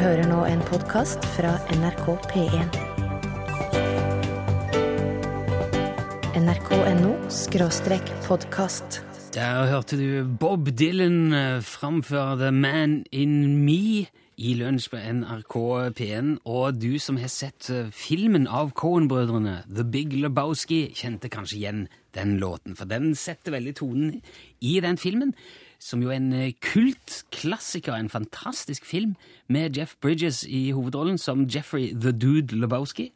hører nå en podkast fra NRK P1. nrk.no skråstrek podkast. Der hørte du Bob Dylan eh, framføre The Man In Me i lunsj på NRK P1. Og du som har sett eh, filmen av Cohen-brødrene, The Big Lebowski, kjente kanskje igjen den låten. For den setter veldig tonen i den filmen, som jo er en eh, kultklassiker, en fantastisk film med Jeff Bridges i hovedrollen som Jeffrey The Dude Lebowski.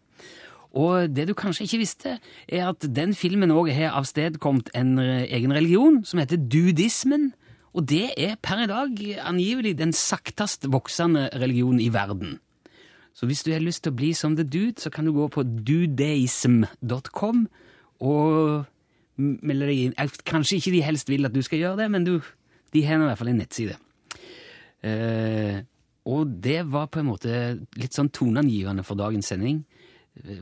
Og det du kanskje ikke visste, er at den filmen òg har avstedkommet en eh, egen religion som heter dudismen. Og det er per i dag angivelig den saktest voksende religionen i verden. Så hvis du har lyst til å bli som the dude, så kan du gå på dudeism.com og melde deg inn. Kanskje ikke de helst vil at du skal gjøre det, men du, de har i hvert fall en nettside. Eh, og det var på en måte litt sånn toneangivende for dagens sending.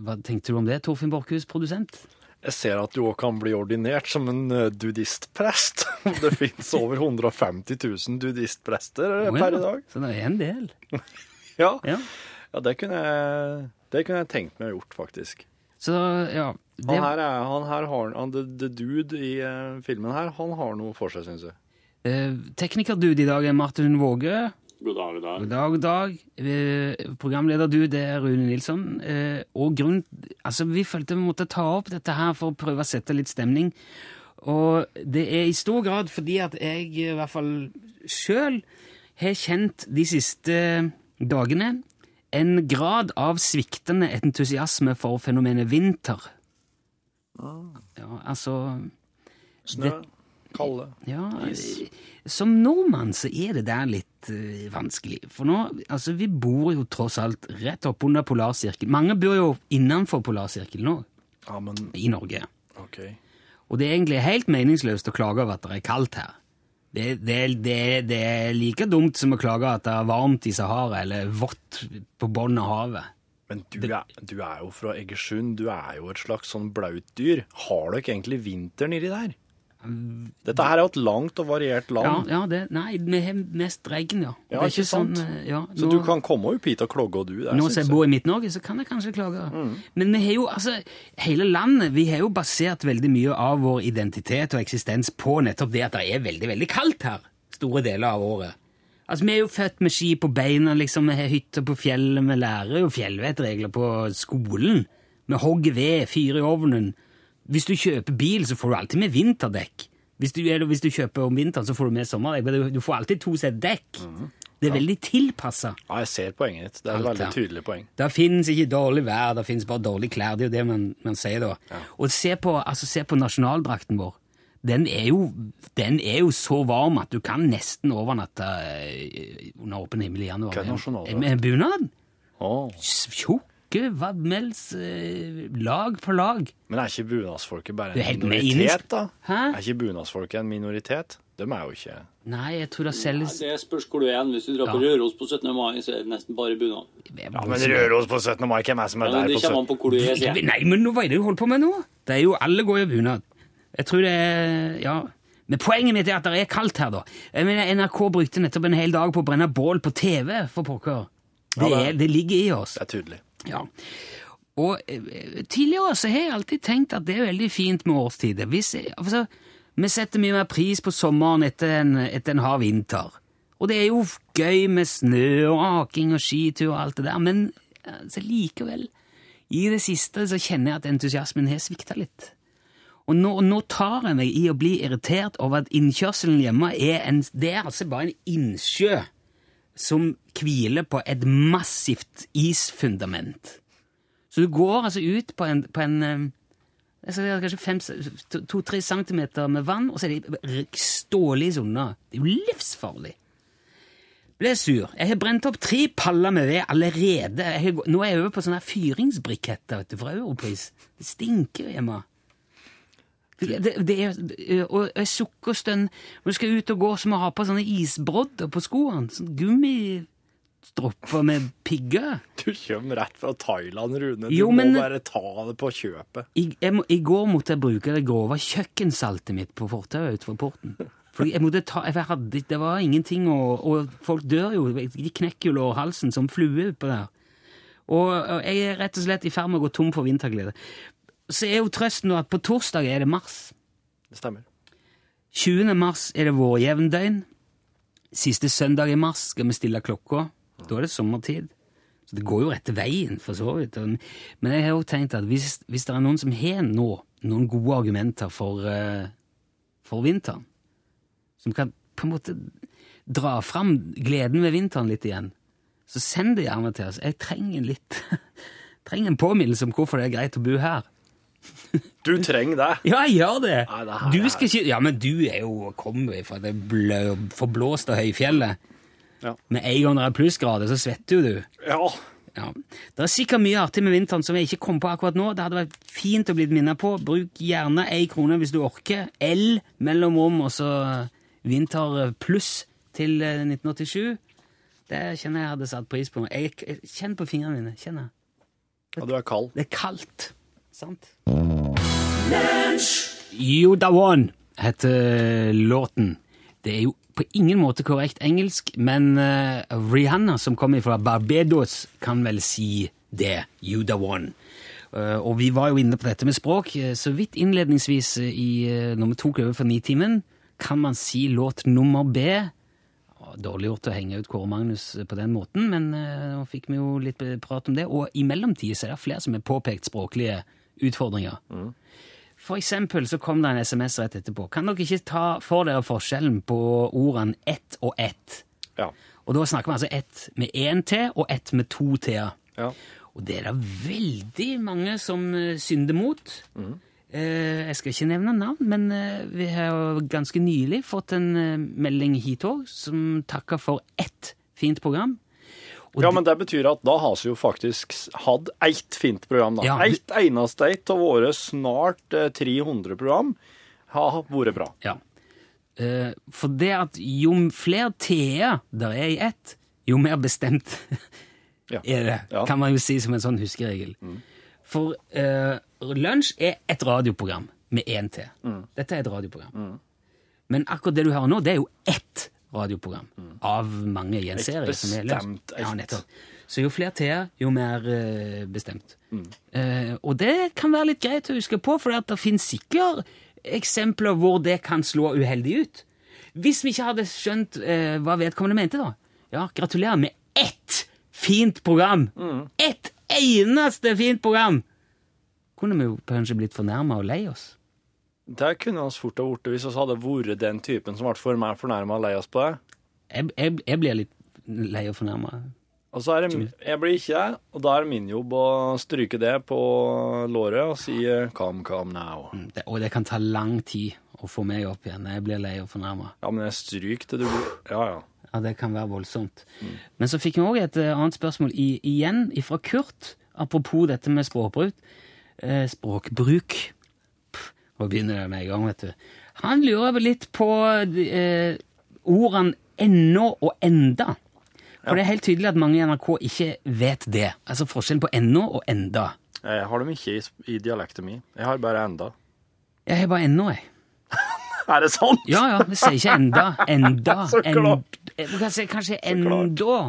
Hva tenkte du om det, Torfinn Borchhus, produsent? Jeg ser at du òg kan bli ordinert som en eh, dudistprest. Det fins over 150 000 dudistprester oh, ja. per i dag. Så det er en del. Ja, Ja. ja det, kunne jeg, det kunne jeg tenkt meg å gjort, faktisk. Så ja det, Han her, er, han her har han, the, the dude i eh, filmen her, han har noe for seg, syns jeg. Eh, Teknikerdude i dag er Martin Våge. God dag, god dag. God dag, god dag. Eh, Programlederdude det er Rune Nilsson. Eh, og grunn Altså, vi følte vi måtte ta opp dette her for å prøve å sette litt stemning. Og det er i stor grad fordi at jeg i hvert fall sjøl har kjent de siste dagene en grad av sviktende entusiasme for fenomenet vinter. Ja, altså Snø, kalde, ja, is. Som nordmann så er det der litt uh, vanskelig. For nå, altså vi bor jo tross alt rett oppunder polarsirkelen. Mange bor jo innenfor polarsirkelen nå, Ja, men i Norge. OK. Og det er egentlig helt meningsløst å klage over at det er kaldt her. Det, det, det, det er like dumt som å klage at det er varmt i Sahara eller vått på bunnen av havet. Men du er, du er jo fra Egersund, du er jo et slags sånn blaut dyr. Har dere egentlig vinter nedi der? Dette her er jo et langt og variert land, ja det, nei, vi har mest regn, ja. Ja, det er ikke sant? Sånn, ja, så du kan komme opp hit og klogge, og du. Der, Nå som jeg. bor i Midt-Norge, så kan jeg kanskje klage. Mm. Men vi har jo, altså, hele landet vi har jo basert veldig mye av vår identitet og eksistens på nettopp det at det er veldig, veldig kaldt her store deler av året. Altså, Vi er jo født med ski på beina, liksom, vi har hytter på fjellet, vi lærer jo fjellvettregler på skolen. Vi hogger ved, fyrer i ovnen. Hvis du kjøper bil, så får du alltid med vinterdekk. Hvis du, eller hvis du kjøper om vinteren, så får du med sommerdekk. Du- får alltid to sett dekk. Det er veldig tilpassa. Ja, jeg ser poenget ditt. Det er et veldig tydelig poeng. Det finnes ikke dårlig vær, det finnes bare dårlige klær. Det er jo det man, man sier da. Og se på, altså, se på nasjonaldrakten vår. Den er, jo, den er jo så varm at du kan nesten overnatte eh, under åpen himmel i januar. Hva er nasjonaldrakt? Med bunad? Åh. Tjukke vadmels eh, lag på lag. Men er ikke bunadsfolket bare en minoritet, da? Hæ? Er ikke bunadsfolket en minoritet? De er jo ikke Nei, jeg tror det Nei, Det spørs hvor du er. Hvis du drar på Ja. Røros på 17. mai, så er det nesten bare bunad. Ja, men Røros på 17. mai, hvem er det som er Ja, der det på kommer 17. an på hvor du er, sier jeg. Nei, men hva er det du holder på med nå? Det er jo, Alle går i bunad. Jeg tror det er Ja. Men poenget mitt er at det er kaldt her, da. Jeg mener, NRK brukte nettopp en hel dag på å brenne bål på TV, for pokker. Det, Ja, det- er, det ligger i oss. Det er tydelig. Ja. Og eh, tidligere så har jeg alltid tenkt at det er veldig fint med årstider. Hvis, altså, vi setter mye mer pris på sommeren etter en, etter en hard vinter. Og det er jo gøy med snø og aking og skitur og alt det der, men altså, likevel, i det siste så kjenner jeg at entusiasmen har svikta litt. Og nå, nå tar jeg meg i å bli irritert over at innkjørselen hjemme er, en, det er altså bare en innsjø som hviler på et massivt isfundament. Så du går altså ut på en, på en eh, kanskje to-tre centimeter med vann, og så er de stålvis unna. Det er jo livsfarlig. Ble sur. Jeg har brent opp tre paller med ved allerede. Har, nå er jeg over på sånne fyringsbriketter vet du, fra Europris. Det stinker hjemme. Det, det, er, og jeg sukker stønn. Når du skal ut og gå, så må du ha på sånne isbrodder på skoene. Sånn gummistropper med pigger. Du kommer rett fra Thailand, Rune. Du Jo, må men- bare ta det på kjøpet. I, jeg I går måtte jeg bruke det grove kjøkkensaltet mitt på fortauet utenfor porten. For jeg måtte ta, jeg hadde, Det var ingenting å Og folk dør jo. De knekker jo lårhalsen som flue på der. Og og jeg er rett og slett i ferd med å gå tom for vinterglede. Så er jo trøsten at på torsdag er det mars. Det stemmer. 20. mars er det vårjevndøgn. Siste søndag i mars skal vi stille klokka. Da er det sommertid. Så det går jo rette veien, for så vidt. Men jeg har jo tenkt at hvis, hvis det er noen som har nå noen gode argumenter for, eh, for vinteren, som kan på en måte dra fram gleden ved vinteren litt igjen, så send det gjerne til oss. Jeg trenger litt trenger en påminnelse om hvorfor det er greit å bo her. Du trenger det. Ja, jeg gjør det! Nei, det her du skal ikke, ja, men du er jo kommer fra det blø, forblåste høyfjellet. Ja. Med en gang det er plussgrader, så svetter jo du. Ja. Ja. Det er sikkert mye artig med vinteren som jeg ikke kom på akkurat nå. Det hadde vært fint å bli minnet på. Bruk gjerne ei krone hvis du orker. L mellomrom og så vinter pluss til eh, 1987. Det kjenner jeg hadde satt pris på. Jeg, Kjenn på fingrene mine. Kjenner. ja, du er kald. Det er kaldt. Sant? You da one heter låten. Det er jo på ingen måte korrekt engelsk, men eh, Rihanna, som kommer fra Barbados, kan vel si det. You da one. Eh, og vi var jo inne på dette med språk. eh, så vidt innledningsvis i, når vi tok over for Nitimen, kan man si låt nummer B. Dårlig gjort å henge ut Kåre Magnus på den måten, men nå fikk vi jo litt prat om det. Og i mellomtiden er det flere som har påpekt språklige utfordringer. For eksempel så kom det en SMS rett etterpå. Kan dere ikke ta for dere forskjellen på ordene ett og ett? Ja. Og da snakker vi altså ett med én T og ett med to T-er. ja. Og det er det veldig mange som eh, synder mot. Eh, jeg skal ikke nevne navn, men eh, vi har ganske nylig fått en melding hit òg som takker for ett fint program. Ja, men det betyr at da har vi jo faktisk hatt eitt fint program, da. Ja, Eitt eneste eitt av våre snart eh, 300 program har vært bra. Ja. Eh, for det at jo flere T-er der er i ett, jo mer bestemt Ja. er det, kan man jo si som en sånn huskeregel. For eh, lunsj er et radioprogram med én T. Dette er et radioprogram. Men akkurat det du hører nå, det er jo ett radioprogram av mange i en Et serie. som er bestemt Ja, nettopp. Så jo flere T-er, jo mer eh, bestemt. Eh, og det kan være litt greit å huske på, for det finnes sikkert eksempler hvor det kan slå uheldig ut. Hvis vi ikke hadde skjønt eh, hva vedkommende mente, da. Ja, gratulerer med ett fint program! Ett eneste fint program! Kunne vi jo kanskje blitt fornærma og lei oss. Det kunne vi fort ha blitt hvis vi hadde vært den typen som ble for meg fornærma og lei oss på det. Jeg, jeg, jeg blir litt lei og fornærma. Og så er det, jeg blir ikke det, og da er det min jobb å stryke det på låret og si eh, 'come, come now'. Det, og det kan ta lang tid å få meg opp igjen. Jeg blir lei og fornærma. Ja, men jeg stryker det. du blir Ja, ja. Ja, det kan være voldsomt. Men så fikk vi òg et eh, annet spørsmål i, igjen fra Kurt, apropos dette med språkbruk. Eh, språkbruk. Nå begynner det med en gang, vet du. Han lurer litt på eh, ordene ennå og enda. For det er helt tydelig at mange i NRK ikke vet det. Altså forskjellen på ennå og enda. Jeg har dem ikke i, i dialekten min. Jeg har bare enda. Jeg har bare ennå, jeg. Er det sant? Ja, ja, vi sier ikke enda. Enda. Så klart. En, si kanskje enda.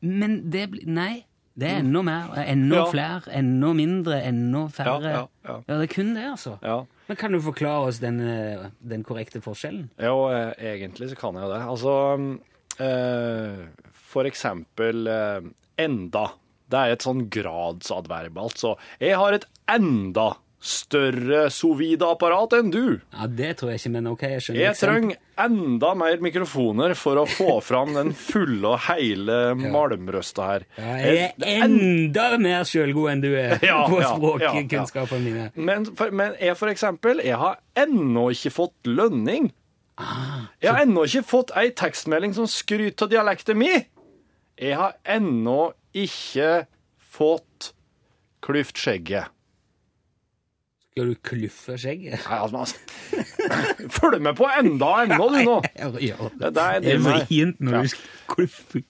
Men det blir Nei. Det er enda mer. Enda Ja. flere. Enda mindre. Enda færre. Ja, ja, ja. det er kun det, altså. Ja. Men Kan du forklare oss den, eh, den korrekte forskjellen? Jo, eh, egentlig så kan jeg jo det. Altså, eh, for eksempel enda. Det er et sånn gradsadverb, altså. Jeg har et enda større sovide-apparat enn du. Ja, Det tror jeg ikke, men ok, jeg skjønner. Jeg trenger enda mer mikrofoner for å få fram den fulle og hele malmrøsta her. Ja, jeg er enda mer sjølgod enn du er Ja, på ja, språkkunnskapene mine. Men, for, men jeg for eksempel, jeg har ennå ikke fått lønning. Ah, Jeg har ennå ikke fått ei tekstmelding som skryter av dialekten min. Jeg har ennå ikke fått klyft skjegget. Skal du kluffe skjegget? Nei, altså, altså. Følg med på enda ennå, du, nå. Ja, ja. Det det er vrient når Ja. du kluffer.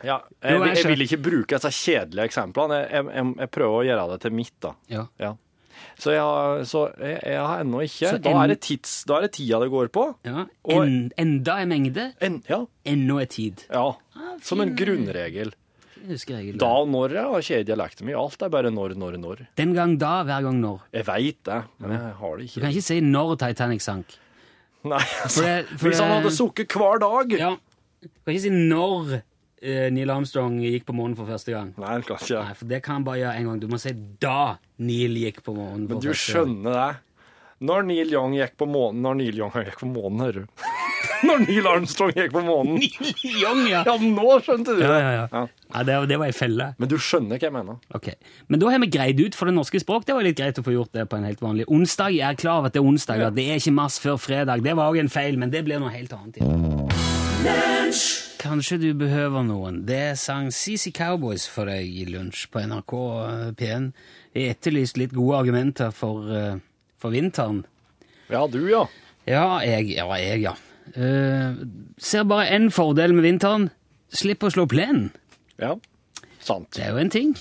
Ja, jeg, jeg jeg vil ikke bruke disse kjedelige eksemplene. Jeg, jeg, prøver å gjøre det til mitt, da. Ja. Ja. Så jeg har, så har ennå ikke. en, Da er, det tids, da er det tida det går på. Ja. Og- enda er mengde, En, ja, ennå er tid. ja. Ah, Som en fin- grunnregel. Jeg husker. Da og når jeg har ikke dialekten min. Alt er bare når, når, når. Den gang da, hver gang når. Jeg veit det, men jeg har det ikke. Du kan ikke si når Titanic sank. Nei, altså, For det- for Hvis han hadde sukket hver dag Ja. Du kan ikke si når eh, Neil Armstrong gikk på månen for første gang. Nei, han kan ikke Nei, for det kan han bare gjøre en gang. Du må si da Neil gikk på månen. for Men du første gang. skjønner det. Når Neil Young gikk på månen Når Neil Young gikk på månen, hører du. Når Neil Armstrong gikk på månen. Young, ja. Ja, nå skjønte du det. Ja, ja, ja. Ja. ja det, det var ei felle. Men du skjønner hva jeg mener. Ok. Men da har vi greid ut for det norske språk. Det var litt greit å få gjort det på en helt vanlig onsdag. Jeg er klar over at det er onsdag, at det er ikke mars før fredag. Det var òg en feil, men det blir noe helt annet. Kanskje du behøver noen. Det sang CC Cowboys for deg i lunsj på NRK P1. Jeg etterlyst litt gode argumenter for, eh, for vinteren. Ja, du, ja. Ja, jeg, ja. Jeg, ja. Eh, ser bare én fordel med vinteren. Slipp å slå plenen. Ja, sant. Det er jo en ting.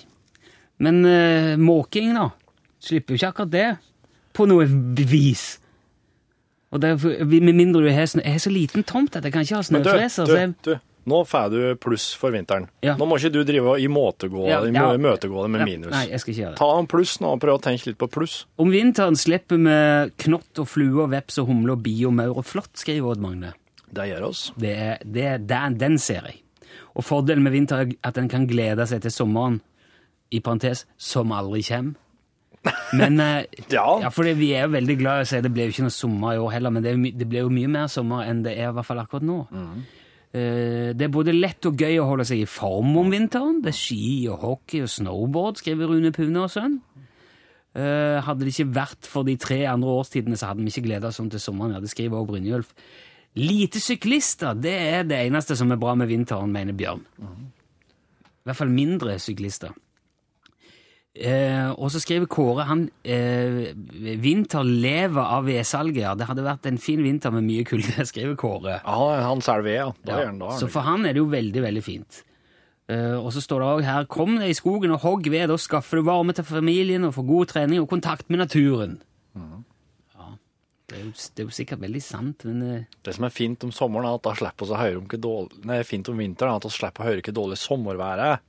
Men uh, måking, da? Slipper jo ikke akkurat det. På noe vis. Og det er, for- med mindre du har snø... Jeg har så liten tomt at jeg kan ikke ha Men du, snøfreser. så jeg- du, du, nå får du pluss for vinteren. Ja. Nå må ikke du drive og imøtegå Ja, i ja. det med minus. Nei, jeg skal ikke gjøre det. Ta en pluss nå og prøv å tenke litt på pluss. Om vinteren slipper vi knott og flue og veps og humle og bi og maur og flått, skriver Odd Magne. Det gjør oss. Det er, det er, den, den ser jeg. Og fordelen med vinter er at en kan glede seg til sommeren, i parentes, som aldri kommer. Men eh, Ja. Ja, for vi er jo veldig glad i å si det ble jo ikke noe sommer i år heller, men det, det ble jo mye mer sommer enn det er i hvert fall akkurat nå. Eh, det er både lett og gøy å holde seg i form om vinteren. Det er ski og hockey og snowboard, skriver Rune Pune og sønn. Eh, hadde det ikke vært for de tre andre årstidene, så hadde vi ikke gleda oss om til sommeren. Ja, det skriver også Brynjulf. Lite syklister, det er det eneste som er bra med vinteren, mener Bjørn. I hvert fall mindre syklister. Eh, og så skriver Kåre han eh, vinter lever av vedsalget. Ja, det hadde vært en fin vinter med mye kulde, skriver Kåre. Ja, han selger ved, ja. Ja, så for han er det jo veldig, veldig fint. Eh, og så står det òg her Kom deg i skogen og hogg ved, da skaffer du varme til familien og får god trening og kontakt med naturen. Ja, det er, jo, det er jo sikkert veldig sant, men eh, Det som er fint om sommeren, er at da slipper vi å høre om hvor dårlig Nei, fint om vinteren, er at vi slipper å høre hvor dårlig sommerværet er.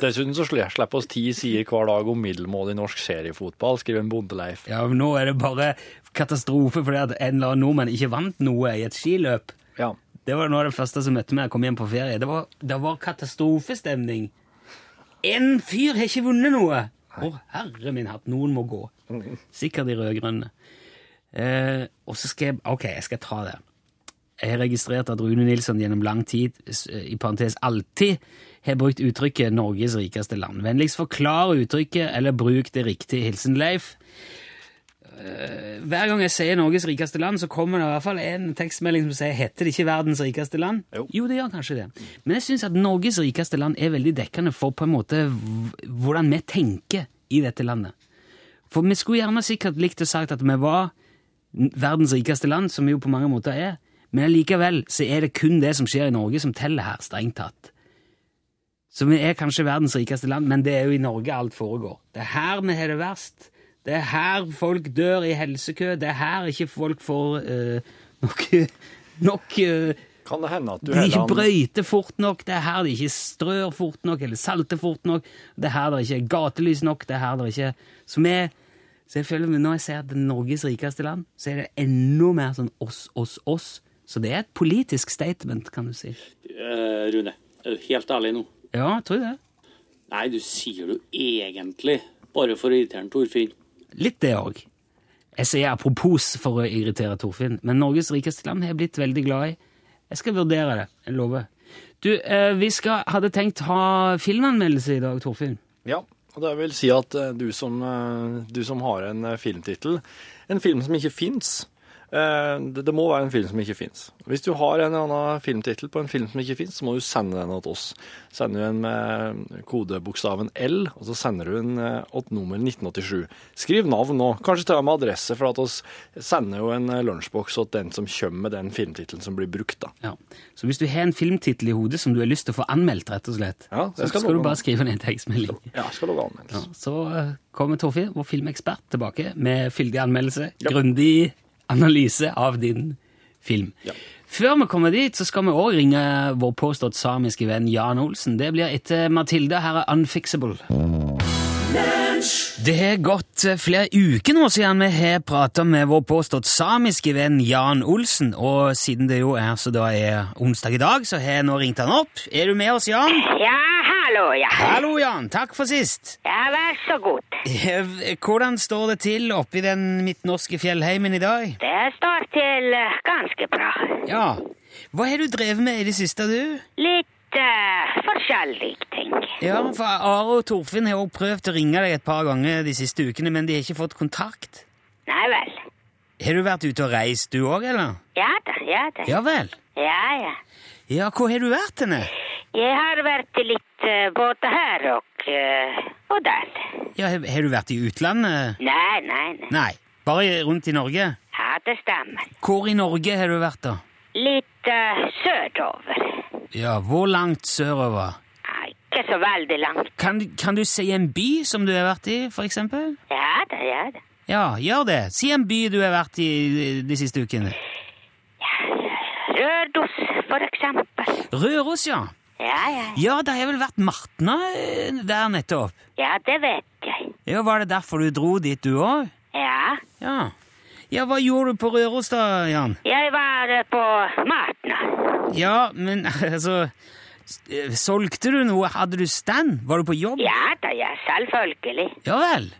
Dessuten så sli- slipper oss ti sider hver dag om middelmådig norsk seriefotball, skriver en Bondeleif. ja, men nå er det bare katastrofe fordi at en eller annen nordmann ikke vant noe i et skiløp. Ja. Det var noe av det første som møtte meg da jeg kom hjem på ferie. Det var, det var katastrofestemning. En fyr har ikke vunnet noe! Å, herre min hatt, noen må gå. Sikkert de rød-grønne. Eh, og så skal jeg Ok, jeg skal ta det. Jeg har registrert at Rune Nilsson gjennom lang tid, i parentes alltid, har brukt uttrykket 'Norges rikeste land'. Vennligst forklar uttrykket, eller bruk det riktig. Hilsen Leif. Eh, Hver gang jeg sier Norges rikeste land, så kommer det i hvert fall en tekstmelding som sier heter det ikke verdens rikeste land? Jo. det gjør kanskje det. Men jeg syns at Norges rikeste land er veldig dekkende for på en måte hvordan vi tenker i dette landet. For vi skulle gjerne sikkert likt å sagt at vi var verdens rikeste land, som vi jo på mange måter er, men allikevel så er det kun det som skjer i Norge som teller her, strengt tatt. Så vi er kanskje verdens rikeste land, men det er jo i Norge alt foregår. Det er her vi har det verst. Det er her folk dør i helsekø. Det er her ikke folk får uh, nok, nok uh, Kan det hende at du De ikke brøyter fort nok. Det er her de ikke strør fort nok eller salter fort nok. Det er her det ikke er gatelys nok. Det er her det ikke Så vi så jeg føler Når jeg ser at det er Norges rikeste land, så er det enda mer sånn oss, oss, oss. Så det er et politisk statement, kan du si. Uh, Rune, er du helt ærlig nå? Ja, jeg tror det. Nei, du sier jo egentlig bare for å irritere Torfinn. Litt det òg. Jeg sier apropos for å irritere Torfinn, men Norges rikeste land har jeg blitt veldig glad i. Jeg skal vurdere det, jeg lover. Du, eh, vi skal, hadde tenkt ha filmanmeldelse i dag, Torfinn. Ja, og det vil si at eh, du som, eh, du som har en filmtittel, en film som ikke fins, Det, det må være en film som ikke fins. Hvis du har en eller annen filmtittel på en film som ikke fins, så må du sende den til oss. Sender du en med kodebokstaven L, og så sender du den eh, til nummer 1987. Skriv navn nå, kanskje til og med adresse, for at oss sender jo en eh, lunsjboks til den som kommer med den filmtittelen som blir brukt. da. Ja. Så hvis du har en filmtittel i hodet som du har lyst til å få anmeldt, rett og slett, Ja, så skal du du bare skrive ned en tekstmelding. Ja, skal lage Ja, Så eh, kommer Torfinn, vår filmekspert, tilbake med fyldig anmeldelse, grundig analyse av din film. Ja. Før vi kommer dit, så skal vi òg ringe vår påstått samiske venn Jan Olsen. Det blir etter Matilda. Her er Unfixable. Det har gått flere uker nå siden vi har prata med vår påstått samiske venn Jan Olsen, og siden det jo er så da er onsdag i dag, så har jeg nå ringt han opp. Er du med oss, Jan? Ja, hallo, ja. Hallo, Jan. Takk for sist. Ja, vær så god. Eh, Hvordan står det til oppe i den midtnorske fjellheimen i dag? Det står til eh, ganske bra. Ja. Hva har du drevet med i det siste, du? Litt uh, forskjellige ting. Ja, for Are og Torfinn har også prøvd å ringe deg et par ganger de siste ukene, men de har ikke fått kontakt. Nei vel. Har du vært ute og reist, du òg, eller? Ja da, ja da. Ja vel. Ja, ja. Ja, hvor har du vært henne? Jeg har vært litt uh, både her og, uh, og der. Ja, har, du vært i utlandet? Nei, nei, nei. Nei, bare rundt i Norge? Ja, det stemmer. Hvor i Norge har du vært, da? Litt uh, sørover. Ja, hvor langt sørover? Ja, ikke så veldig langt. Kan, kan du si en by som du har vært i, for eksempel? Ja da, ja da. Ja, gjør det. Si en by du har vært i de, de siste ukene. Ja, Rørdos, for eksempel. Røros, ja. Ja, ja. Ja, det har vel vært Martna eh, der nettopp. Ja, det vet jeg. Ja, Var det derfor du dro dit, du òg? Ja. Ja. Ja, hva gjorde du på Røros da, Jan? Jeg var eh, på Martna. Ja, men altså eh, Solgte du noe? Hadde du stand? Var du på jobb? Ja da, ja, selvfølgelig. Ja vel.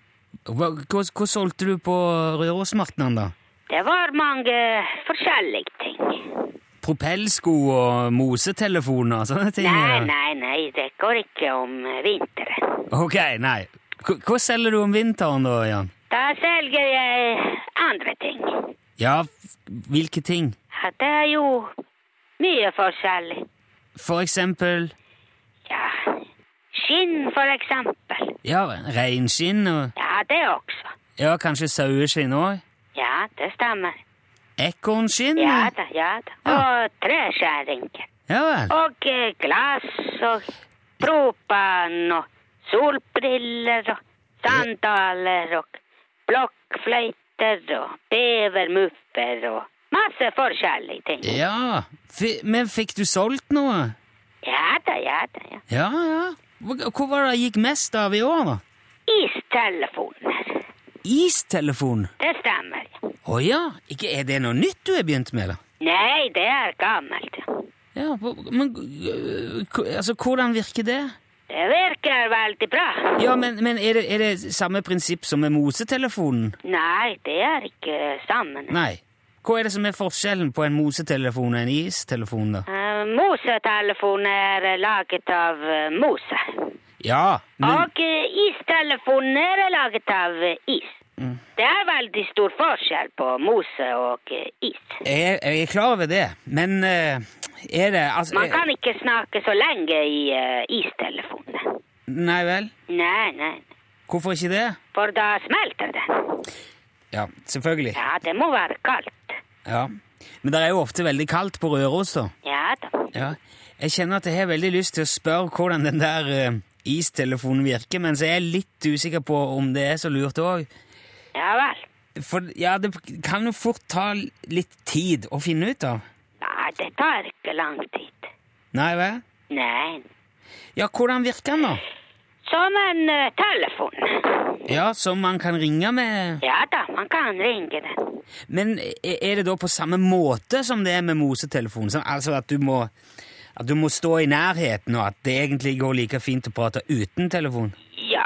Hva, hva, hva solgte du på Rørosmartnan, da? Det var mange forskjellige ting. Propellsko og mosetelefoner og sånne ting? Nei, nei, nei, det går ikke om vinteren. Ok, nei. Hva, hva selger du om vinteren da, Jan? Da selger jeg andre ting. Ja, hvilke ting? Ja, det er jo mye forskjellig. For eksempel Ja, skinn for eksempel. Ja, reinskinn og Ja, det også. Ja, kanskje saueskinn òg? Ja, det stemmer. Ekornskinn? Ja da, ja da. Og treskjæring. Ja vel. Og eh, glass og propan og solbriller og sandaler og blokkfløyter og bevermuffer og masse forskjellige ting. Ja, F men fikk du solgt noe? Ja da, ja da. ja. Ja, ja. Hva- var det det gikk mest av i år, da? Istelefoner. Istelefon? Det stemmer. ja. Å ja, ikke er det noe nytt du har begynt med, da? Nei, det er gammelt. Ja, men altså, hvordan virker det? Det virker veldig bra. Ja, men, men er, det, er det samme prinsipp som med mosetelefonen? Nei, det er ikke sammen. Nei. Hva er det som er forskjellen på en mosetelefon og en istelefon, da? Uh, mosetelefon er eh, laget av eh, mose. Ja, men Og uh, istelefonen er laget av eh, is. Det er veldig stor forskjell på mose og eh, is. jeg, jeg er klar over det. Men øh, er det altså Man kan ikke snakke så lenge i uh, istelefonene. Nei vel? Nei, nei, Hvorfor ikke det? for da smelter den. Ja, selvfølgelig. Ja, det må være kaldt. Ja. Men det er jo ofte veldig kaldt på Røros, da. Ja da. Ja. Jeg kjenner at jeg har veldig lyst til å spørre hvordan den der uh, istelefonen virker, men så er jeg litt usikker på om det er så lurt òg. Ja vel. For ja, det kan jo fort ta litt tid å finne ut av. Nei, det tar ikke lang tid. Nei vel? Nei. Ja, hvordan virker den, da? Som en uh, telefon. Ja, som man kan ringe med Ja da, man kan ringe den. Men er er det da på samme måte som det er med mosetelefonen? Sånn, altså at du må at du må stå i nærheten, og at det egentlig går like fint å prate uten telefon? Ja.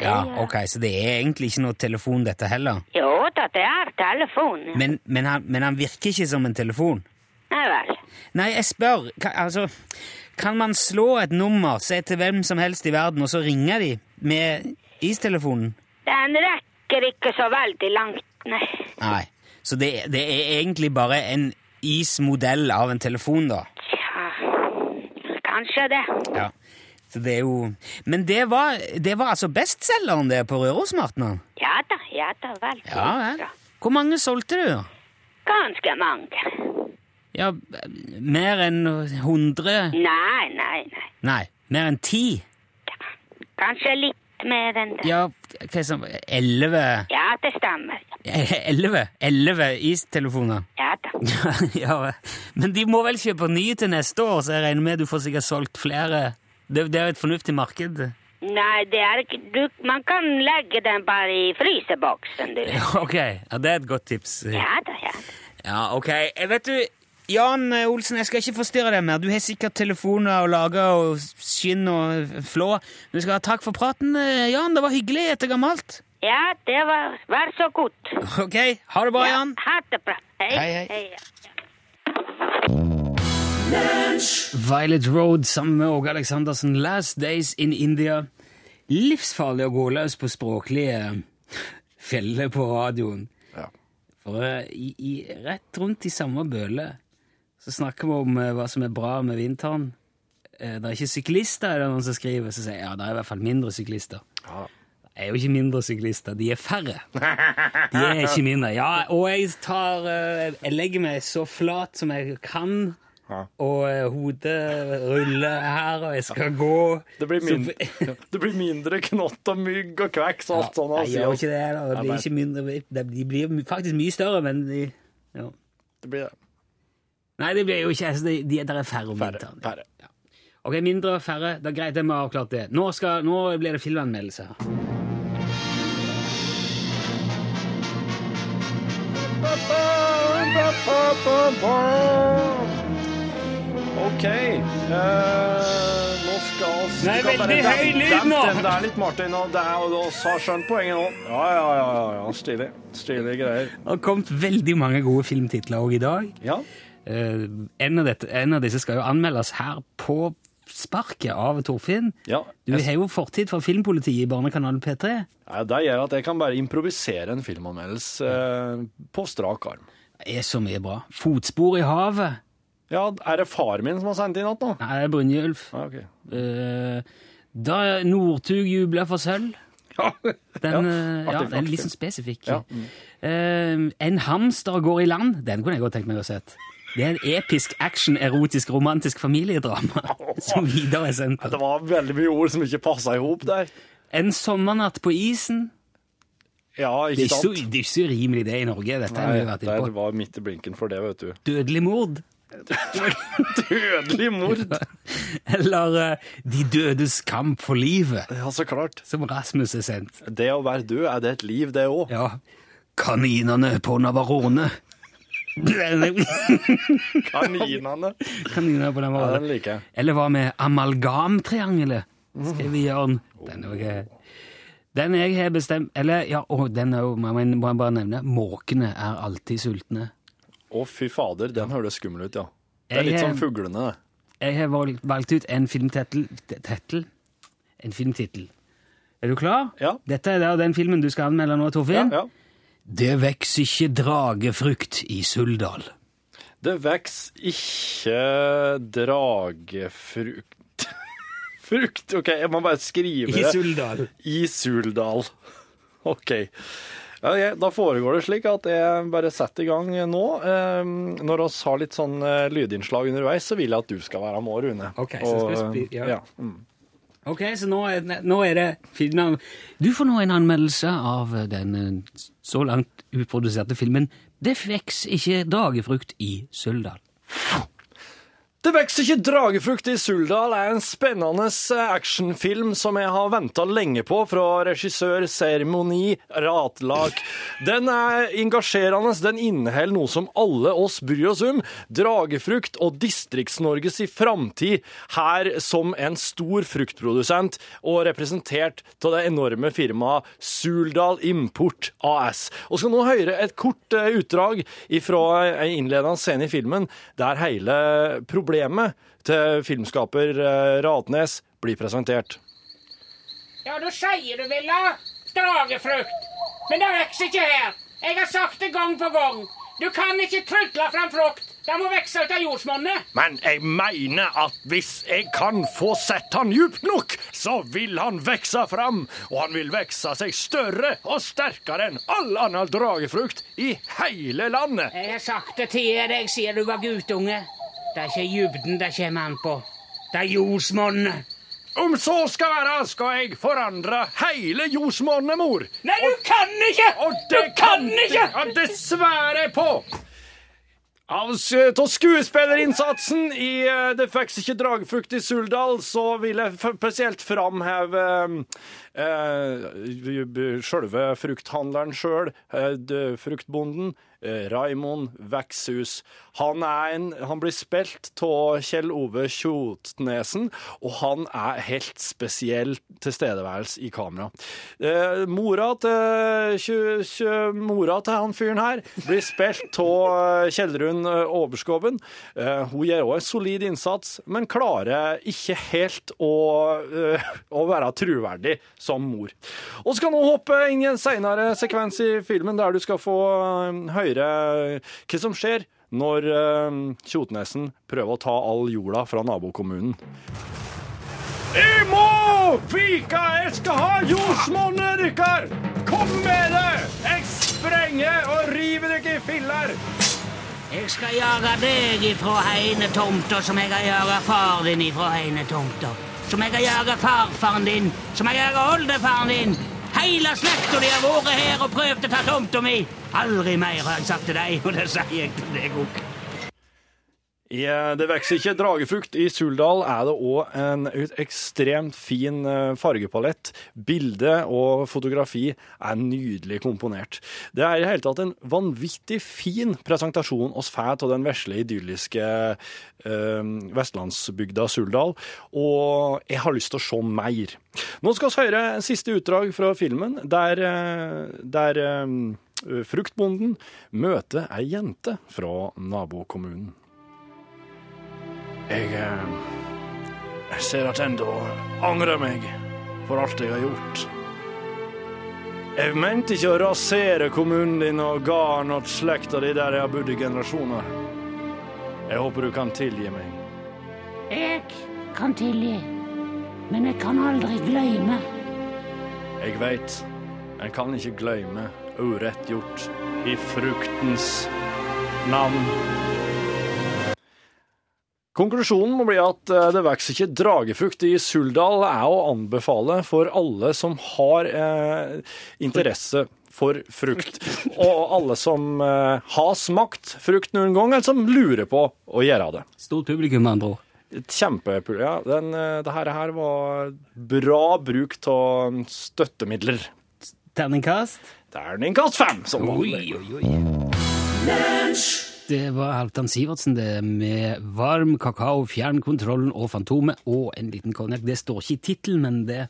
Ja, ok, Så det er egentlig ikke noe telefon, dette heller? Jo da, det er telefon. Men, men, han, men han virker ikke som en telefon? Nei vel. Nei, jeg spør, kan, altså Kan man slå et nummer, se til hvem som helst i verden, og så ringer de med istelefonen? Den rekker ikke så veldig langt, nei. Nei. Så det, det er egentlig bare en ismodell av en telefon, da. Tja, kanskje det. Ja. Så det er jo Men det var, det var altså bestselgeren det på Rørosmartnan? Ja da, ja da, vel. Ja vel. Hvor mange solgte du? da? Ganske mange. Ja, mer enn 100? Nei, nei, nei. Nei, mer enn 10? Kanskje litt mer enn det. Ja, hva det 11? Ja, det stemmer. 11? 11 istelefoner? Ja da. ja, men de må vel kjøpe nye til neste år, så jeg regner med du får sikkert solgt flere. Det, det er jo et fornuftig marked. Nei, det er ikke du, Man kan legge den bare i fryseboksen, du. Ok, ja, det er et godt tips. Ja da, ja. Ja, ok. Eh, Vet du, Jan Olsen, jeg skal ikke forstyrre deg mer. Du har sikkert telefoner og lager og skinn og flå. Du skal ha takk for praten, eh, Jan. Det var hyggelig etter gammelt. Ja, det var Vær så god. Ok, ha det bra, Ja, Jan. ha det bra. Hei, Hei, hei. ja. Violet Road sammen med Åge Aleksandersen. Last Days in India. Livsfarlig å gå løs på språklige feller på radioen. Ja. For eh, i, i, rett rundt i samme bøle så snakker vi om eh, hva som er bra med vinteren. Eh, det er ikke syklister, er det noen som skriver. Så sier jeg, ja, det er i hvert fall mindre syklister. Ja. Det er jo ikke mindre syklister, de er færre. De er ikke mindre. Ja, og jeg tar Jeg legger meg så flat som jeg kan. Ja. Og eh, hodet ruller her, og jeg skal gå. Det blir, Så- mindre, det blir mindre knott og mygg og kveks og alt sånt. Altså. jeg gjør ikke det. da. Det blir ikke mindre, de blir faktisk mye større, men de ja. Det blir det. Nei, det blir jo ikke altså, de, de, Der er færre om Færre. vinteren. færre. Ok, mindre, færre. Det er greit, jeg må ha avklart det. Nå, skal, nå blir det filmanmeldelse her. OK. Uh, nå skal vi Nei, veldig høy lyd nå. Det er litt, Martin. Og det er og oss har skjønt poenget nå. Ja, ja, ja. ja, ja. Stilig. Stilige greier. Det har kommet veldig mange gode filmtitler òg i dag. Ja. Uh, en, av dette, en av disse skal jo anmeldes her på sparket av Torfinn. ja. Du har jo fortid for Filmpolitiet i Barnekanalen P3. ja, det gjør at jeg kan bare improvisere en filmanmeldelse uh, på strak arm. Det er så mye bra. Fotspor i havet. Ja, er det far min som har sendt inn igjen nå? Nei, det er Brynjulf. Ah, okay. uh, da Northug jubler for sølv. Ja, Den, ja. eh, ja, den er litt sånn spesifikk. Ja. Eh, en hamster går i land. Den kunne jeg godt tenkt meg å sett. Det er en episk action, erotisk, romantisk familiedrama som videre er sendt. Det var veldig mye ord som ikke passa i hop der. En sommernatt på isen. Ja, Det ikke sant? det er ikke så rimelig det i Norge. Dette Nei, der var midt i blinken for det, vet du. Dødelig mord. Dødelig mord! Eller uh, De dødes kamp for livet, Ja, så klart. som Rasmus er sendt. Det å være død, er det et liv, det òg? Ja. Kaninene på Navarone. Kaninene. Kaninene på Ja, Navarone. den liker jeg. Eller hva med amalgamtriangelet? Skal vi gjøre den? Den, er jo den jeg har bestemt Eller, ja, å, den er jo, må jeg må jeg bare nevne, måkene er alltid sultne. Å, fy fader, den høres skummel ut, ja. Det er Jeg, litt sånn fuglene, det. Jeg har valgt, valgt ut en filmtittel Tettel? En filmtittel. Er du klar? Ja. Dette er da den filmen du skal anmelde nå, Ja, Torfinn. ja. Det veks ikke dragefrukt i Suldal. Det veks ikke dragefrukt Frukt? OK, jeg må bare skrive I det. Suldal. I Suldal. OK. Da foregår det slik at jeg bare setter i gang nå. Eh, Når vi har litt sånn eh, lydinnslag underveis, så vil jeg at du skal være med, Rune. Ok, så skal vi Og, spi- ja. ja. Mm. Ok, så nå er, nå er det filmen Du får nå en anmeldelse av den eh, så langt uproduserte filmen Det veks ikke dagefrukt i Suldal. Det vokser ikke dragefrukt i Suldal er en spennende eh, actionfilm som jeg har venta lenge på fra regissør Seremoni Ratlak. Den er engasjerende, den inneholder noe som alle oss bryr oss om. Dragefrukt og Distrikts-Norges i framtid her som en stor fruktprodusent og representert av det enorme firmaet Suldal Import AS. Og skal nå høre et kort eh, utdrag fra en innledende scene i filmen der hele problemet til filmskaper eh, Ratnes blir presentert. Ja, du sier du vil ha dragefrukt. Men det vokser ikke her. Jeg har sagt det gang på gang. Du kan ikke trylle fram frukt. Det må vokse ut av jordsmonnet. Men jeg mener at hvis jeg kan få sett han djupt nok, så vil han vokse fram, og han vil vokse seg større og sterkere enn all annen dragefrukt i hele landet. Jeg har sagt det til deg siden du var guttunge. Det er ikke dybden det kommer an på. Det er jordsmonnet. Om så skal være, skal jeg forandre hele jordsmonnet, mor. Nei, du kan ikke! Og Du kan ikke! Ja, det sværer jeg på! Av skuespillerinnsatsen i uh, Det fikk ikke dragfrukt i Suldal, så vil jeg spesielt framheve uh, sjølve frukthandleren sjøl, uh, fruktbonden. Eh, Raimond Vekshus. Han, en, han blir spilt av Kjell Ove Kjotnesen, og han er helt spesiell tilstedeværelse i kamera. Eh, mora, til, kjø, kjø, mora til han fyren her blir spilt av Kjellrun Oberskoven. Overskoven. Eh, hun gjør òg en solid innsats, men klarer ikke helt å, eh, å være troverdig som mor. Og så kan hun hoppe inn i en seinere sekvens i filmen der du skal få eh, høre hva som skjer når eh, Kjotnesen prøver å ta all jorda fra nabokommunen. Jeg må fika! Jeg skal ha jordsmonnet deres! Kom med det! Jeg sprenger og river dere i filler! Jeg skal jage deg ifra heinetomta som jeg har jaga far din ifra heinetomta. Som jeg har jaga farfaren din, som jeg har jaga oldefaren din. Hele slekta di har vært her og prøvd å ta tomta mi. Aldri mer, har jeg sagt til deg, og det sier jeg til deg òg. Det vokser ikke dragefrukt. I Suldal er det òg en ekstremt fin eh, fargepalett. Bilde og fotografi er nydelig komponert. Det er i hele tatt en vanvittig fin presentasjon oss får av den vesle, idylliske eh, vestlandsbygda Suldal, og jeg har lyst til å se mer. Nå skal vi høre siste utdrag fra filmen, der, eh, der eh, fruktbonden møter ei jente fra nabokommunen. Jeg, eh, jeg ser attende og angrer meg for alt jeg har gjort. Jeg mente ikke å rasere kommunen din og gården og slekta di der jeg har bodd i generasjoner. Jeg håper du kan tilgi meg. Jeg kan tilgi, men jeg kan aldri glemme. Jeg veit, en kan ikke glemme urett gjort i fruktens navn. Konklusjonen må bli at eh, det vokser ikke dragefrukt i Suldal, er å anbefale for alle som har eh, interesse for frukt, og alle som eh, har smakt frukt noen gang, eller som lurer på å gjøre det. Stort publikum, med andre ord. Kjempe, ja, den, eh, det her, her var bra bruk av støttemidler. Terningkast? Terningkast fem, som vanlig. oi, oi. Det var Halvdan Sivertsen det med varm kakao, fjernkontrollen og Fantomet og en liten konjakk. Det står ikke i tittelen, men det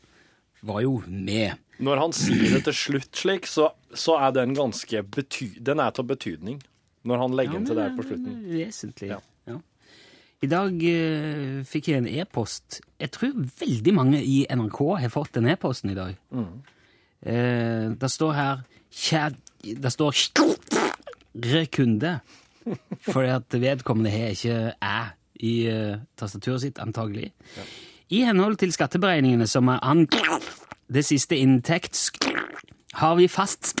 var jo med. Når han sier det til slutt slik, så, så er den ganske bety den er til betydning. Når han legger den til der på slutten. Vesentlig. Ja. Ja. I dag uh, fikk jeg en e-post. Jeg tror veldig mange i NRK har fått den e-posten i dag. Eh, det står her kjæd, Det står rekunde, kunde. Fordi at vedkommende har ikke æ i uh, tastaturet sitt, antagelig. I henhold til skatteberegningene som er an... Det siste inntekts... Har vi fast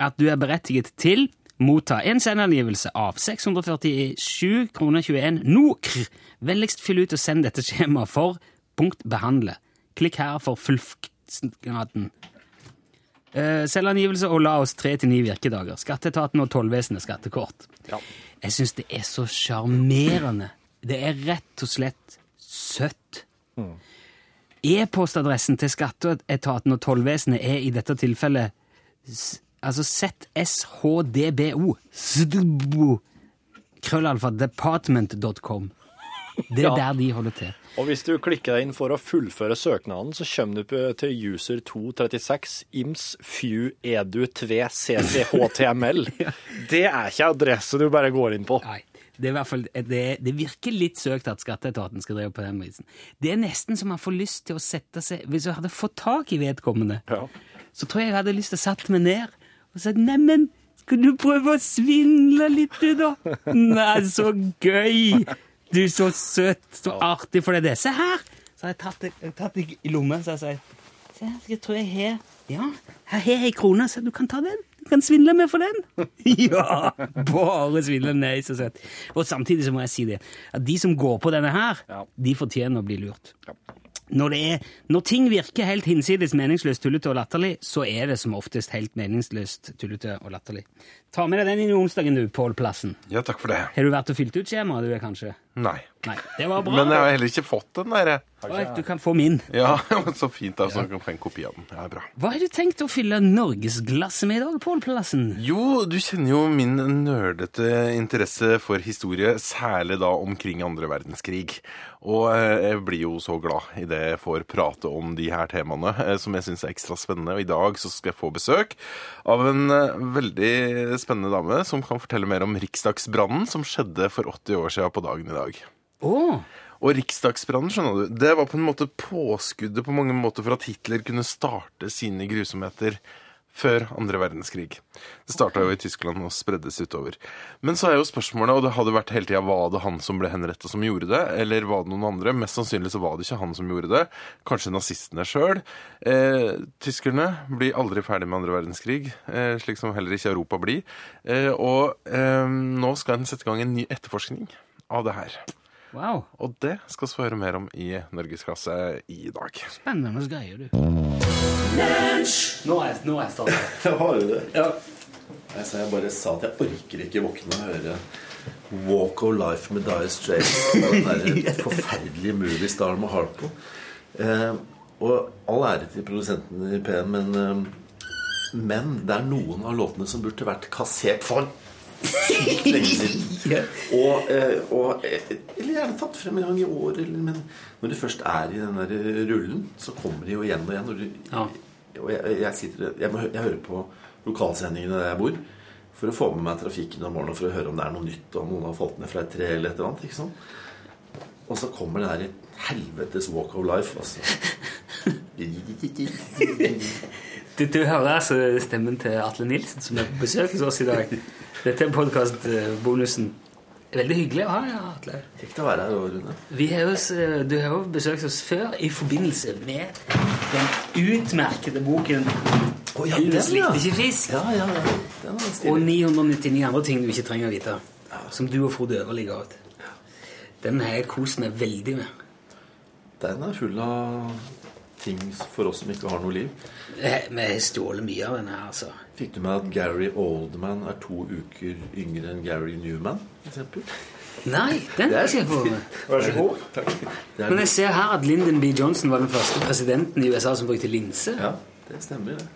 at du er berettiget til motta en sendangivelse av 647 kroner 21 NOKR. Vennligst fyll ut og send dette skjemaet for punkt behandle. Klikk her for fullfgraden. Uh, selvangivelse og la oss tre til ni virkedager. Skatteetaten og tollvesenet skattekort. Ja. Jeg syns det er så sjarmerende. Det er rett og slett søtt. E-postadressen til skatteetaten og tollvesenet er i dette tilfellet s- altså ZSHDBO. Krøllalfa department.com. Det er Ja. der de holder til. Og hvis du klikker deg inn for å fullføre søknaden, så kommer du til user 236 ims few edu 2 cchtml. Det er ikke adresse du bare går inn på. Nei, det, fall, det, det virker litt søkt at skatteetaten skal drive på den visen. Det er nesten så man får lyst til å sette seg Hvis jeg hadde fått tak i vedkommende, Ja. så tror jeg jeg hadde lyst til å sette meg ned og sagt Neimen, Skal du prøve å svindle litt, du, da? Nei, så gøy! Du, er så søt, så artig for det. Se her! Så har jeg tatt det, jeg har tatt det i lommen, så jeg sier Se her, jeg tror jeg har Ja, her har jeg ei krone, så du kan ta den. Du kan svindle med for den. ja! Bare svindle. Nei, så søt. Og samtidig så må jeg si det, at de som går på denne her, Ja. de fortjener å bli lurt. Når, det er, når ting virker helt hinsides meningsløst, tullete og latterlig, så er det som oftest helt meningsløst, tullete og latterlig. Ta med deg den inn i onsdagen, du, Pål Plassen. Ja, takk for det. Har du vært og fylt ut skjemaet, du, kanskje? Nei. Nei, det var bra. Men jeg har heller ikke fått den der. Oi, du kan få min. Ja, Så fint, da, så jeg kan få en kopi av den. Ja, bra. Hva har du tenkt å fylle norgesglasset med i dag, Pål Plassen? Jo, du kjenner jo min nerdete interesse for historie, særlig da omkring andre verdenskrig. Og eh, jeg blir jo så glad i det jeg får prate om de her temaene, eh, som jeg syns er ekstra spennende. Og i dag så skal jeg få besøk av en eh, veldig spennende dame som kan fortelle mer om riksdagsbrannen som skjedde for 80 år siden på dagen i dag. Oh. Og riksdagsbrannen, skjønner du, det var på en måte påskuddet på mange måter for at Hitler kunne starte sine grusomheter før andre verdenskrig. Det starta jo i Tyskland og spreddes utover. Men så er jo spørsmålet, og det hadde vært hele tida, var det han som ble henrettet som gjorde det, eller var det noen andre? Mest sannsynlig så var det ikke han som gjorde det. Kanskje nazistene sjøl. Eh, tyskerne blir aldri ferdig med andre verdenskrig, eh, slik som heller ikke Europa blir. Eh, og eh, nå skal en sette i gang en ny etterforskning av det her. wow. Og det skal vi få høre mer om i Norgesklasse i dag. Spennende greier, du. Nå er, nå er jeg startet. Har du det? Ja. Jeg, sa, jeg bare sa at jeg orker ikke våkne og høre Walk of Life med Dire Straits. Den der forferdelige må med Harpo. Eh, og all ære til produsenten i P1, men, eh, men det er noen av låtene som burde vært kassert for lenge siden. Og, eh, og eh, Eller gjerne tatt frem en gang i år. Men når du først er i den der rullen, så kommer de jo igjen og igjen. Og, du, Ja. og jeg, jeg, sitter, jeg, må, jeg hører på lokalsendingene der jeg bor. For å få med meg trafikken om morgenen for å høre om det er noe nytt, om noen har falt ned fra et tre eller et eller annet. ikke sant? Og så kommer det der Et helvetes walk of life, altså. Du, du hører altså stemmen til Atle Nilsen, som er på besøk hos oss i dag. Dette er podkastbonusen. Veldig hyggelig å ha deg her, Atle. Kjekt å være her, Rune. Vi har jo, du har jo besøkt oss før i forbindelse med den utmerkede boken oh, ja, 'Elvis likte ikke fisk' Ja, ja, ja. Og 999 andre ting du ikke trenger å vite. Som du og Frode Øverli ga ut. Den har jeg kost meg veldig med. Den er full av ting for oss som ikke har noe liv. Eh, Vi har stjålet mye av den her, altså. Fikk du med at Gary Oldman er to uker yngre enn Gary Newman? Eksempel? Nei, den har jeg ikke fått med. Vær så god. Takk. er Men jeg ser her at Lyndon B. Johnson var den første presidenten i USA som brukte linse. Ja, det stemmer, det.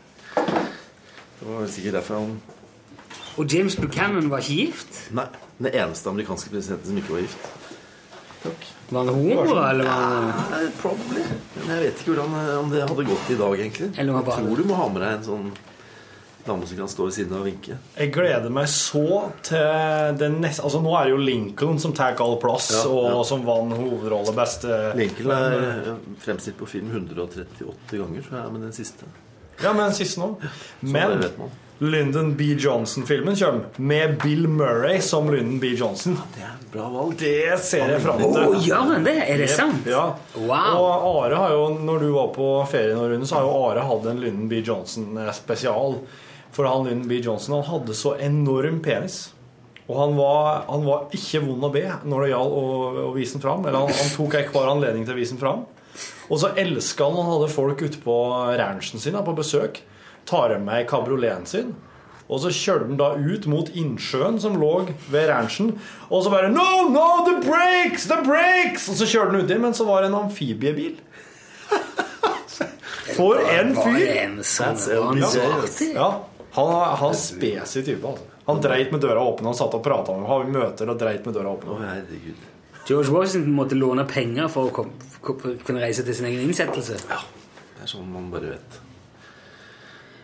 Det var vel sikkert derfor han Og James Buchanan var ikke gift. Nei, den eneste amerikanske presidenten som ikke var gift. Takk. Var han homo, eller var han ja, probably. Men jeg vet ikke hvordan, eh, om det hadde gått i dag, egentlig. Eller Jeg tror du må ha med deg en sånn dame som kan stå ved siden av og vinke. Jeg gleder meg så til den neste Altså, nå er det jo Lincoln som tar all plass, Ja, og som vant hovedrolle beste Lincoln er eh, fremstilt på film 138 ganger, tror jeg, med den siste. Ja, med den siste nå. det Men vet man. Lyndon B. Johnson-filmen kommer med Bill Murray som Lyndon B. Johnson. Det er en bra valg. Det ser jeg fram til. til. gjør han det? Er det sant? Ja. Wow. Og Are har jo, når du var på ferie nå, Rune, så har jo Are hatt en Lyndon B. Johnson-spesial. For han Lyndon B. Johnson han hadde så enorm penis. Og han var, han var ikke vond å be når det gjaldt å, å vise den fram. Eller han, han tok ikke hver anledning til å vise den fram. Og så elska han han hadde folk ute på ranchen sin da, på besøk. Tar dem med kabrioleten sin. Og så kjørte han da ut mot innsjøen som lå ved ranchen. Og så bare No, no, the brakes! The brakes! Og så kjørte han uti, men så var det en amfibiebil. For en fyr! sånn? Ja, han han er type. altså. Han dreit med døra åpen. Han satt og prata med har møter og dreit med døra åpen. George Washington måtte låne penger for å kunne reise til sin egen innsettelse. Ja, det er sånn man bare vet.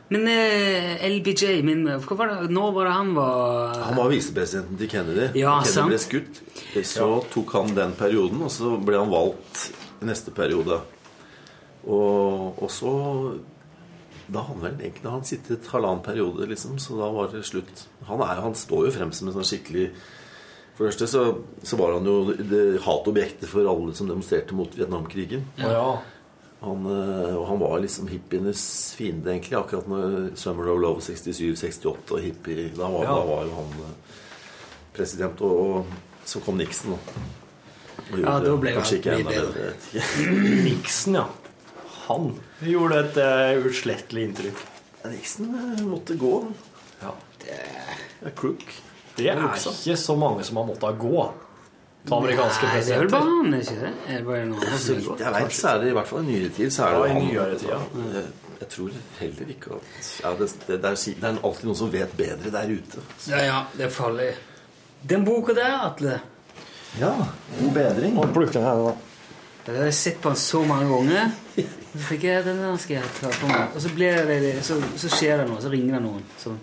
Men eh, LBJ, min, hva var det, Nå var det han var Han var visepresidenten til Kennedy. Ja, Kennedy sant. ble skutt. Så tok han den perioden, og så ble han valgt i neste periode. Og, og så da hadde vel egentlig han sittet halvannen periode, liksom, så da var det slutt. Han, er, han står jo frem som en sånn skikkelig For det første så, så var han jo det hatobjektet for alle som demonstrerte mot Vietnamkrigen. Ja. Han, eh, han var liksom hippienes fiende, egentlig. Akkurat når Summer of Love 67-68 og hippie da var, Ja. da var jo han eh, president. Og, og så kom Nixon, da. Og Ja, da ble kanskje ikke enda bedre. Nixon, ja. Han gjorde et uh, uslettelig inntrykk. Nixon eh, måtte gå. Ja. Det er crook. Det er ikke så mange som har måttet gå til amerikanske Nei, det er vel banan, ikke det? Er det bare noe Så som er vidt jeg vet, så er det i hvert fall i nyere tid så er Ja, i nyere tid, ja. Jeg, tror heller ikke at ja, det, det, det, er, det er alltid noen som vet bedre der ute. Ja, ja, det er farlig. Den boka der, Atle, Ja, god bedring. Og plukk den her, da. Jeg har jeg sett på den så mange ganger. Så tenker jeg, den skal jeg ta på meg. Og så, blir det, så, så skjer det noe, så ringer det noen. Så.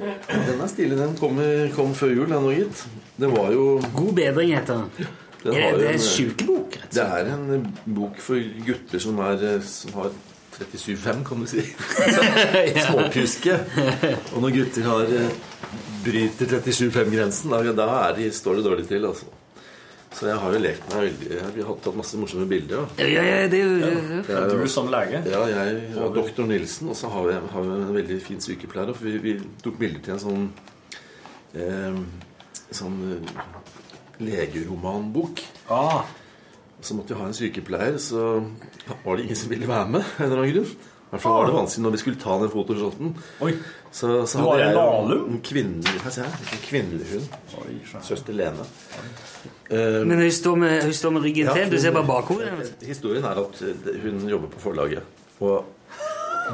Den er stilig. Den kom, kom før jul, den òg, gitt. Den var jo God bedring heter den. Den Er det, en- en sjukebok, Det er en eh, bok for gutter som, er, eh, som har 37,5, kan du si. Småpjuske. Og når gutter har eh, bryter 37,5-grensen, da, da er de, står det dårlig til. altså. Så jeg har jo lekt meg veldig Vi har tatt masse morsomme bilder. Ja, ja, ja, det er jo- du som lege. Ja, jeg og doktor Nilsen. Og så har vi, har vi en veldig fin sykepleier. For vi, vi tok bilder til en sånn eh, Sånn eh, legeromanbok. Ah, Så måtte vi ha en sykepleier, så var det ingen som ville være med. en eller annen grunn. Hvert fall var det vanskelig når vi skulle ta den photoshoten. oi. Så, så hadde jeg jo en kvinnelig, hva ser jeg? En kvinnelig hund. Oi. Søster Lene. Uh, Men hun står med, hun står med ryggen Ja, til. Du ser bare bakhodet. Historien er at eh, hun jobber på forlaget og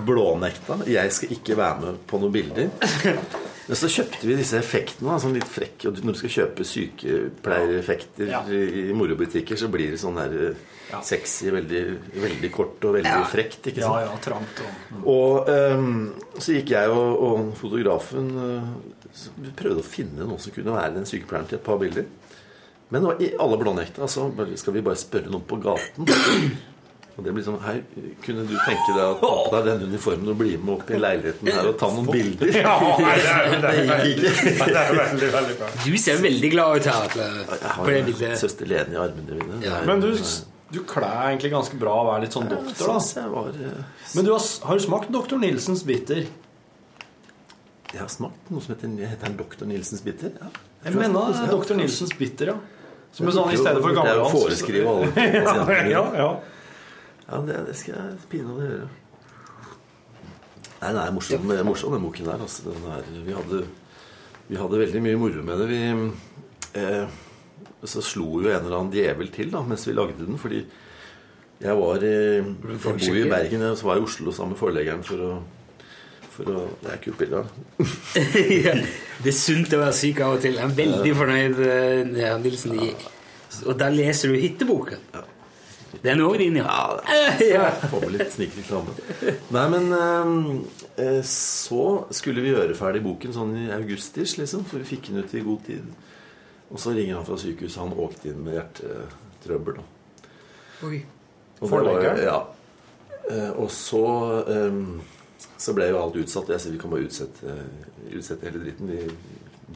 blånekta. Jeg skal ikke være med på noen bilder. Men så kjøpte vi disse effektene. da, Sånn litt frekke. Og når du skal kjøpe sykepleiereffekter Ja. i morobutikker, så blir det sånn der eh, Ja. sexy, veldig, veldig kort og veldig frekt. ikke sant? ja, ja, trangt og Og um, så gikk jeg og, og fotografen uh, prøvde å finne noen som kunne være den sykepleieren til et par bilder. Men det var i alle blånekta. Altså, skal vi bare spørre noen på gaten? Og det blir sånn Hei, kunne du tenke deg å ta på deg den uniformen og bli med opp i leiligheten her og ta noen bilder? det gikk ikke. Det er veldig, veldig bra. Du ser veldig glad ut her, Jeg på har det jo bildet. søster Lene i armene mine. Det er- Men du, du kler egentlig ganske bra å være litt sånn doktor, da. jeg var eh, Men du har, har du smakt Doktor Nilsens bitter? Jeg har smakt noe som heter, heter Doktor Nilsens bitter. Ja. Jeg mener det er Dr. Nilsens bitter, ja. Som er sånn i stedet for Det er jo å foreskrive alle pasientene. Ja, ja. Ja, det, det skal jeg pinadø gjøre. Nei, den er morsom, morsom den boken der. Altså, den er, vi, hadde, vi hadde veldig mye moro med det. Vi, eh, så slo jo en eller annen djevel til da, mens vi lagde den. Fordi jeg var i, jeg bor i Bergen, og så var jeg i Oslo sammen med forleggeren for å, for å Det er kult ja, det er sunt å være syk av og til. Jeg er veldig fornøyd, Nilsen. ja. Og der leser du hytteboken. Den er òg din, ja. ja. Får med litt snikreklame. Nei, men eh, så skulle vi gjøre ferdig boken sånn i augustis, liksom, for vi fikk den ut i god tid. Og så ringer han fra sykehuset. Han åkte inn med hjertetrøbbel. da. Oi. Og var- Ja. Eh, og så eh, så ble jo alt utsatt. Jeg sier vi kan bare utsette, utsette hele dritten. Vi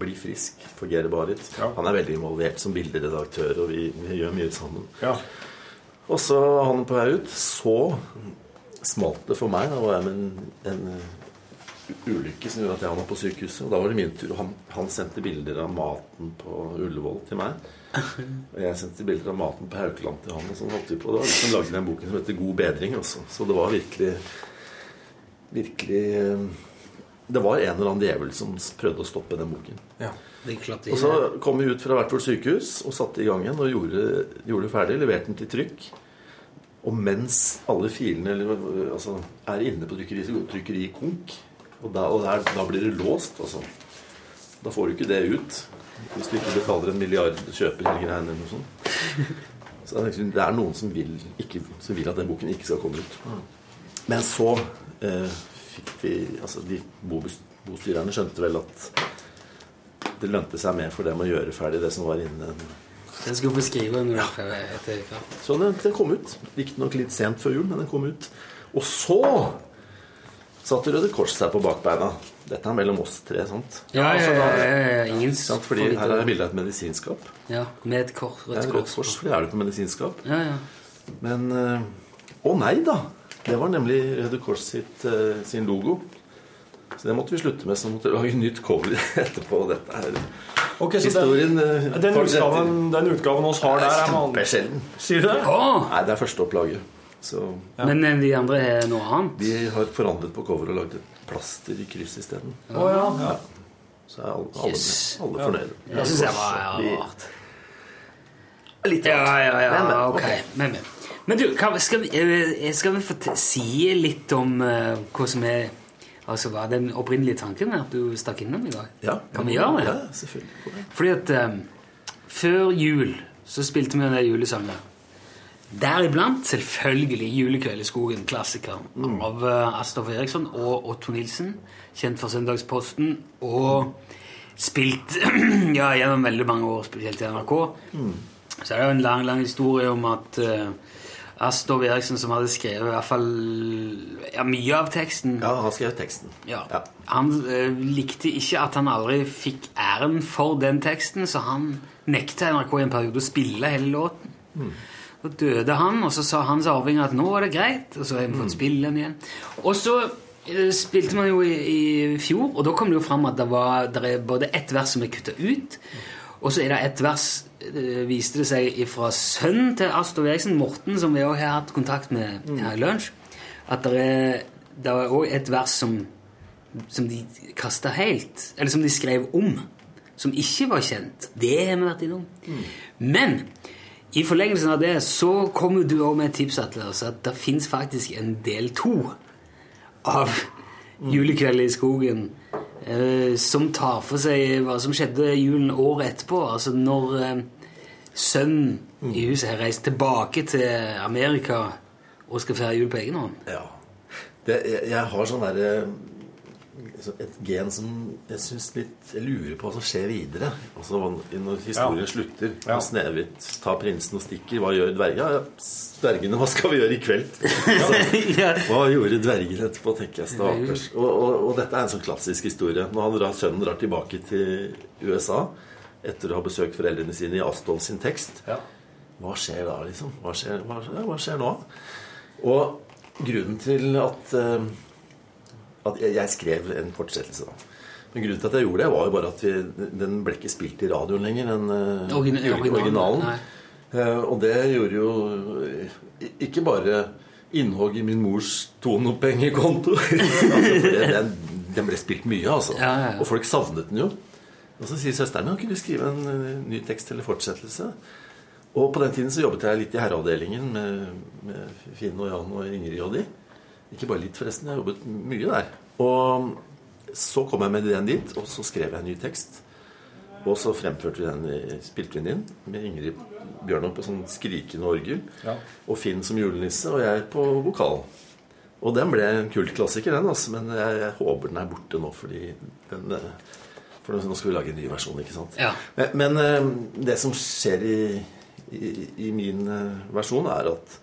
blir frisk. Forgerer bare litt. Ja. Han er veldig involvert som bilderedaktør, og vi, vi gjør mye sammen. ja. Og så han på vei ut. Så smalt det for meg. Da var jeg med en, en uh, ulykke som gjorde at jeg havna på sykehuset. Og da var det min tur. Han, han sendte bilder av maten på Ullevål til meg. Og jeg sendte bilder av maten på Haukeland til han. Og sånn holdt vi på. Det var liksom som lagde den boken som heter God bedring. Også. Så det var virkelig Virkelig eh, Det var en eller annen djevel som prøvde å stoppe den boken. ja. Og så kom vi ut fra hvert vårt sykehus og satte i gang igjen og gjorde, gjorde det ferdig. Leverte den til trykk. Og mens alle filene eller, altså, er inne på trykkeriet, så går trykkeriet konk. Og, da, og der, da blir det låst, altså. Da får du ikke det ut. Hvis du ikke betaler en milliard kjøper eller greiene eller noe sånt. Så liksom- det er noen som vil, ikke, som vil at den boken ikke skal komme ut. Men så eh, fikk vi Altså, de bostyrerne skjønte vel at det lønte seg mer for dem å gjøre ferdig det som var inne. Den skal du få skrive en ferdig etter hvert. Så den, den kom ut. Riktignok litt sent før jul, men den kom ut. Og så satte Røde Kors seg på bakbeina. Dette er mellom oss tre, sant? Ja, ja, ja, ja, ja, ingen Sant? Fordi her er det. bildet av et medisinskap. Ja, med et kors, Rødt kors. Kors, fordi er du på medisinskap. Ja, ja. Men eh, Å nei da! Det var nemlig Røde Kors sitt, eh, sin logo. Så det måtte vi slutte med. Så måtte vi lage nytt cover etterpå. Dette er okay, historien den, eh, den, utgaven, den utgaven oss har der, er kjempesjelden. Sier du det? Å, Nei, det er førsteopplaget. Så Men eh, de andre er noe annet? vi har forandret på coveret og lagd et plaster i kryss isteden. Oh, ja. Så er alle, alle, Yes. alle fornøyde. Det syns jeg var rart. Litt Ja, rart. ja, ja, Men, men, ok. Men, men. men du, skal, vi, eh, skal vi få si litt om uh, hva som er Altså hva den opprinnelige tanken er at du stakk innom i dag? Ja, Kan vi gjøre det? Ja, selvfølgelig. Fordi at um, før jul så spilte vi den der julesangen. Deriblant selvfølgelig 'Julekveld i skogen', klassikeren av uh, Astoff Eriksson og Otto Nilsen, kjent fra Søndagsposten, og spilt ja, gjennom veldig mange år, spesielt i NRK. Så er det jo en lang, lang historie om at uh, Astoff Eriksen, som hadde skrevet i hvert fall ja, mye av teksten Ja, han skrev teksten. ja. Ja. Han eh, likte ikke at han aldri fikk æren for den teksten, så han nekta NRK i en periode å spille hele låten. Så døde han, og så sa hans arvinger at nå er det greit, og så har vi fått spille den igjen. Og så eh, spilte man jo i, i fjor, og da kom det jo fram at det, var, det er både ett vers som er kutta ut, og så er det et vers, eh, viste det seg, fra sønnen til Astor Eriksen, Morten, som vi også har hatt kontakt med her i lunsj, at det er, det er også et vers som som de kasta helt, eller som de skrev om, som ikke var kjent. Det har vi vært innom. Men i forlengelsen av det så kommer du også med et tips, Atle, at det fins faktisk en del to av Julekveld i skogen som tar for seg hva som skjedde julen året etterpå. Altså når eh, sønnen i huset har reist tilbake til Amerika og skal feire jul på egen hånd. Ja. Det, jeg, jeg har sånn derre så et gen som jeg synes litt Jeg lurer på hva som skjer videre. Altså Når historien Ja. slutter. Ja. Og Snehvit tar prinsen og stikker. Hva gjør dverga? Ja, dvergene, hva skal vi gjøre i kveld? Ja. hva gjorde dvergene etterpå, tenker jeg. Stakkars. Og, og, og dette er en sånn klassisk historie. Når han drar, sønnen drar tilbake til USA etter å ha besøkt foreldrene sine i Astolf sin tekst, Ja. hva skjer da, liksom? Hva skjer, hva hva skjer nå? Og grunnen til at, eh, at jeg, jeg skrev en fortsettelse, da. Men grunnen til at jeg gjorde det, var jo bare at vi, den ble ikke spilt i radioen lenger, den eh, originalen, originalen. Eh, og det gjorde jo eh, ikke bare innhogg i min mors tonopengekonto. altså, den, den ble spilt mye, altså. Ja, ja, ja. Og folk savnet den jo. Og så sier søsteren min kunne du skrive en ny tekst eller fortsettelse. Og på den tiden så jobbet jeg litt i herreavdelingen med, med Finn og Jan og Ingrid og de. Ikke bare litt, forresten. Jeg jobbet mye der. Og så kom jeg med ideen dit, og så skrev jeg en ny tekst. Og så fremførte vi den, i- spilte vi den inn med Ingrid Bjørnov på sånn skrikende orgel. Ja. Og Finn som julenisse, og jeg på vokal. Og den ble en kultklassiker, den, altså. Men jeg, jeg håper den er borte nå, fordi den eh, For nå skal vi lage en ny versjon, ikke sant? Ja. Men, men eh, det som skjer i, i, i min eh, versjon, er at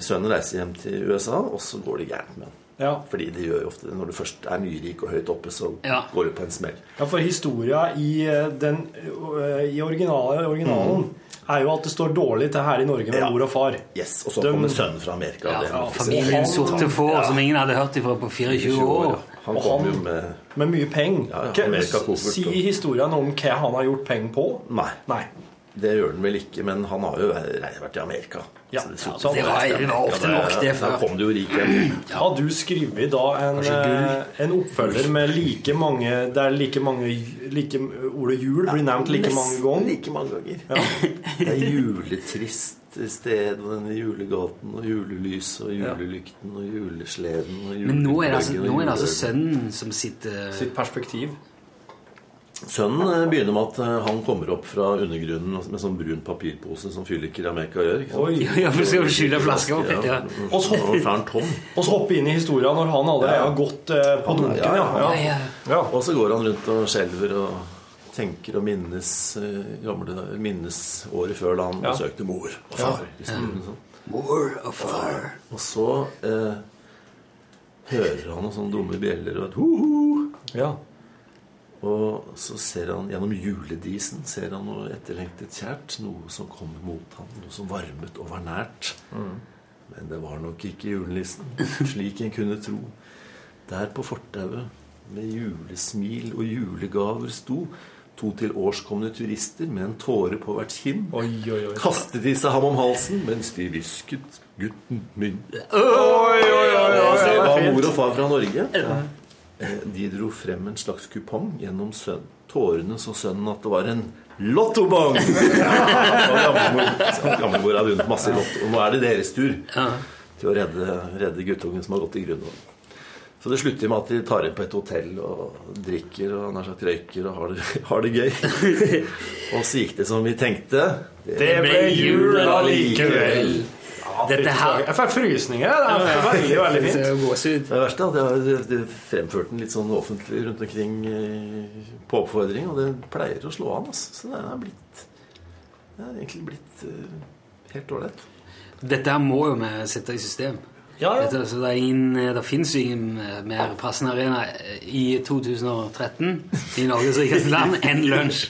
sønnen reiser hjem til USA, og så går det gærent med han. Ja. Fordi det gjør jo ofte det. Når du først er nyrik og høyt oppe, så Ja. går du på en smell. Ja, for historia i, eh, den, eh, i originalen, originalen er jo at det står dårlig til her i Norge med Ja. mor og far. Yes, Og så De- kommer sønnen fra Amerika. Ja, familien Sorte får, Ja. som ingen hadde hørt ifra på 24 år. ja. Han Og kom han- jo med Med mye penger. Ja, ja, Hva- Si og- historien om hva han har gjort penger på. Nei. Nei. Det gjør den vel ikke, men han har jo vært i Amerika. Ja, Så så så- det var- det var ofte nok, det, Da kom det jo rik hjem. Har du skrevet da en, eh, en oppfølger med like mange Der like mange like, ordet jul blir nevnt like mange Nesten ganger? Like mange ganger. Det er juletrist sted, og denne julegaten, og julelys, og julelykten, og julesleden og Men nå er det altså, nå er det altså sønnen som sitter Sitt perspektiv. Sønnen eh, begynner med at eh, han kommer opp fra undergrunnen med sånn brun papirpose som fylliker i Amerika gjør. ikke sant? Oi. Ja, for skal skylle flaska opp Ja. Og så, så hoppe inn i historien når han allerede Ja. har gått eh, på dunken. ja, Ja, ja, Ja, ja. ja. Og så går han rundt og skjelver og tenker og minnes gamle minnes året før da han Ja. besøkte mor og far. sånn. Mor og far. Og så eh, hører han noen sånne dumme bjeller og et ho-ho. Ja. Og så ser han gjennom juledisen ser han noe etterlengtet kjært. Noe som kommer mot ham, noe som varmet og var nært. Men det var nok ikke julenissen, slik en kunne tro. Der på fortauet, med julesmil og julegaver sto to til årskomne turister med en tåre på hvert kinn. Oi, oi, oi. Kastet de seg ham om halsen mens de hvisket 'gutten min'. Oi, oi, oi, oi, oi, det var mor og far fra Norge. Eh, De dro frem en slags kupong gjennom sønnen. Tårene så sønnen at det var en lottobong! Gammelmor hadde vunnet masse i lotto. Og nå er det deres tur til å redde, redde guttungen som har gått i grunn. Så det slutter med at de tar inn på et hotell og drikker og nær sagt røyker og har det, har det gøy. og så gikk det som vi tenkte. Det ble jul allikevel. Dette her Jeg får frysninger. Det er veldig, veldig fint. Det verste er at jeg har fremført den litt sånn offentlig rundt omkring eh, på oppfordring, og det pleier å slå an. Altså. Så det er blitt Det er egentlig blitt eh, helt ålreit. Dette her må jo vi sette i system. Ja, ja. Dette, så det, ingen, det finnes jo ingen eh, mer passende arena i 2013 i Norges rikeste land enn lunsj.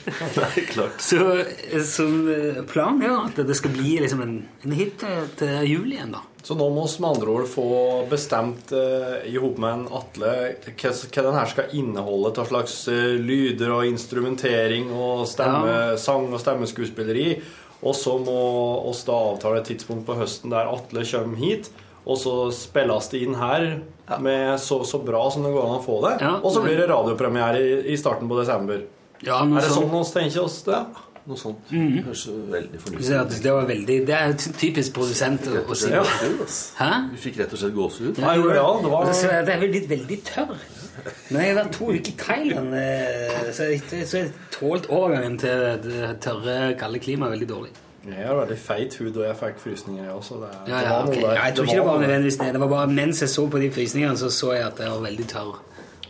Så. Så eh, planen er at det skal bli liksom en, en hit til, til jul igjen, da. Så nå må vi med andre ord få bestemt uh, i hop med en Atle hva, hva den her skal inneholde av slags eh, lyder og instrumentering og stemme, Ja. sang og stemmeskuespilleri. Og så må oss da avtale et tidspunkt på høsten der Atle kommer hit. Og så spilles det inn her med så, så bra som det går an å få det. Ja. Og så blir det radiopremiere i, i starten på desember. Ja, noe Er det sånn vi tenker oss det? Noe sånt. Mhm. Høres veldig fornuftig ut. Det var veldig Det er typisk produsent å, si. Ja. Hæ? Du fikk rett og slett gåsehud. Ja, jo, ja, det var Så det er vel blitt veldig tørr. Men jeg har vært to uker i Thailand, eh, så jeg, så jeg tålt overgangen til det tørre, kalde klimaet veldig dårlig. Jeg har veldig feit hud, og jeg fikk frysninger, jeg også. Det, Ja, det ja, okay. der. ja, jeg tror ikke det var nødvendigvis det. Det var bare mens jeg så på de frysningene, så så jeg at jeg var veldig tørr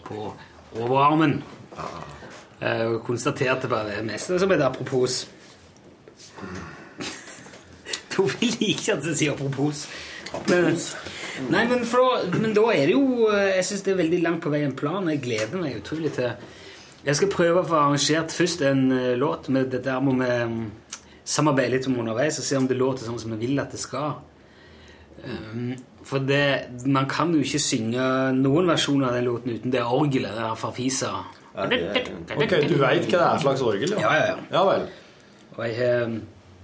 på overarmen. Jeg konstaterte bare det meste som et apropos. Tove liker ikke at jeg sier apropos. Men, nei, men, for, men da er det jo Jeg syns det er veldig langt på vei en plan. Jeg gleder meg utrolig til Jeg skal prøve å få arrangert først en eh, låt. Med dette her vi mm, samarbeide litt om underveis og se om det låter sånn som vi vil at det skal. Um, for det, man kan jo ikke synge noen versjoner av den låten uten det orgelet der fra Fisa. Ja, det er- Ok, du veit hva det er slags orgel? Ja, ja, ja. ja vel. Og jeg, jeg,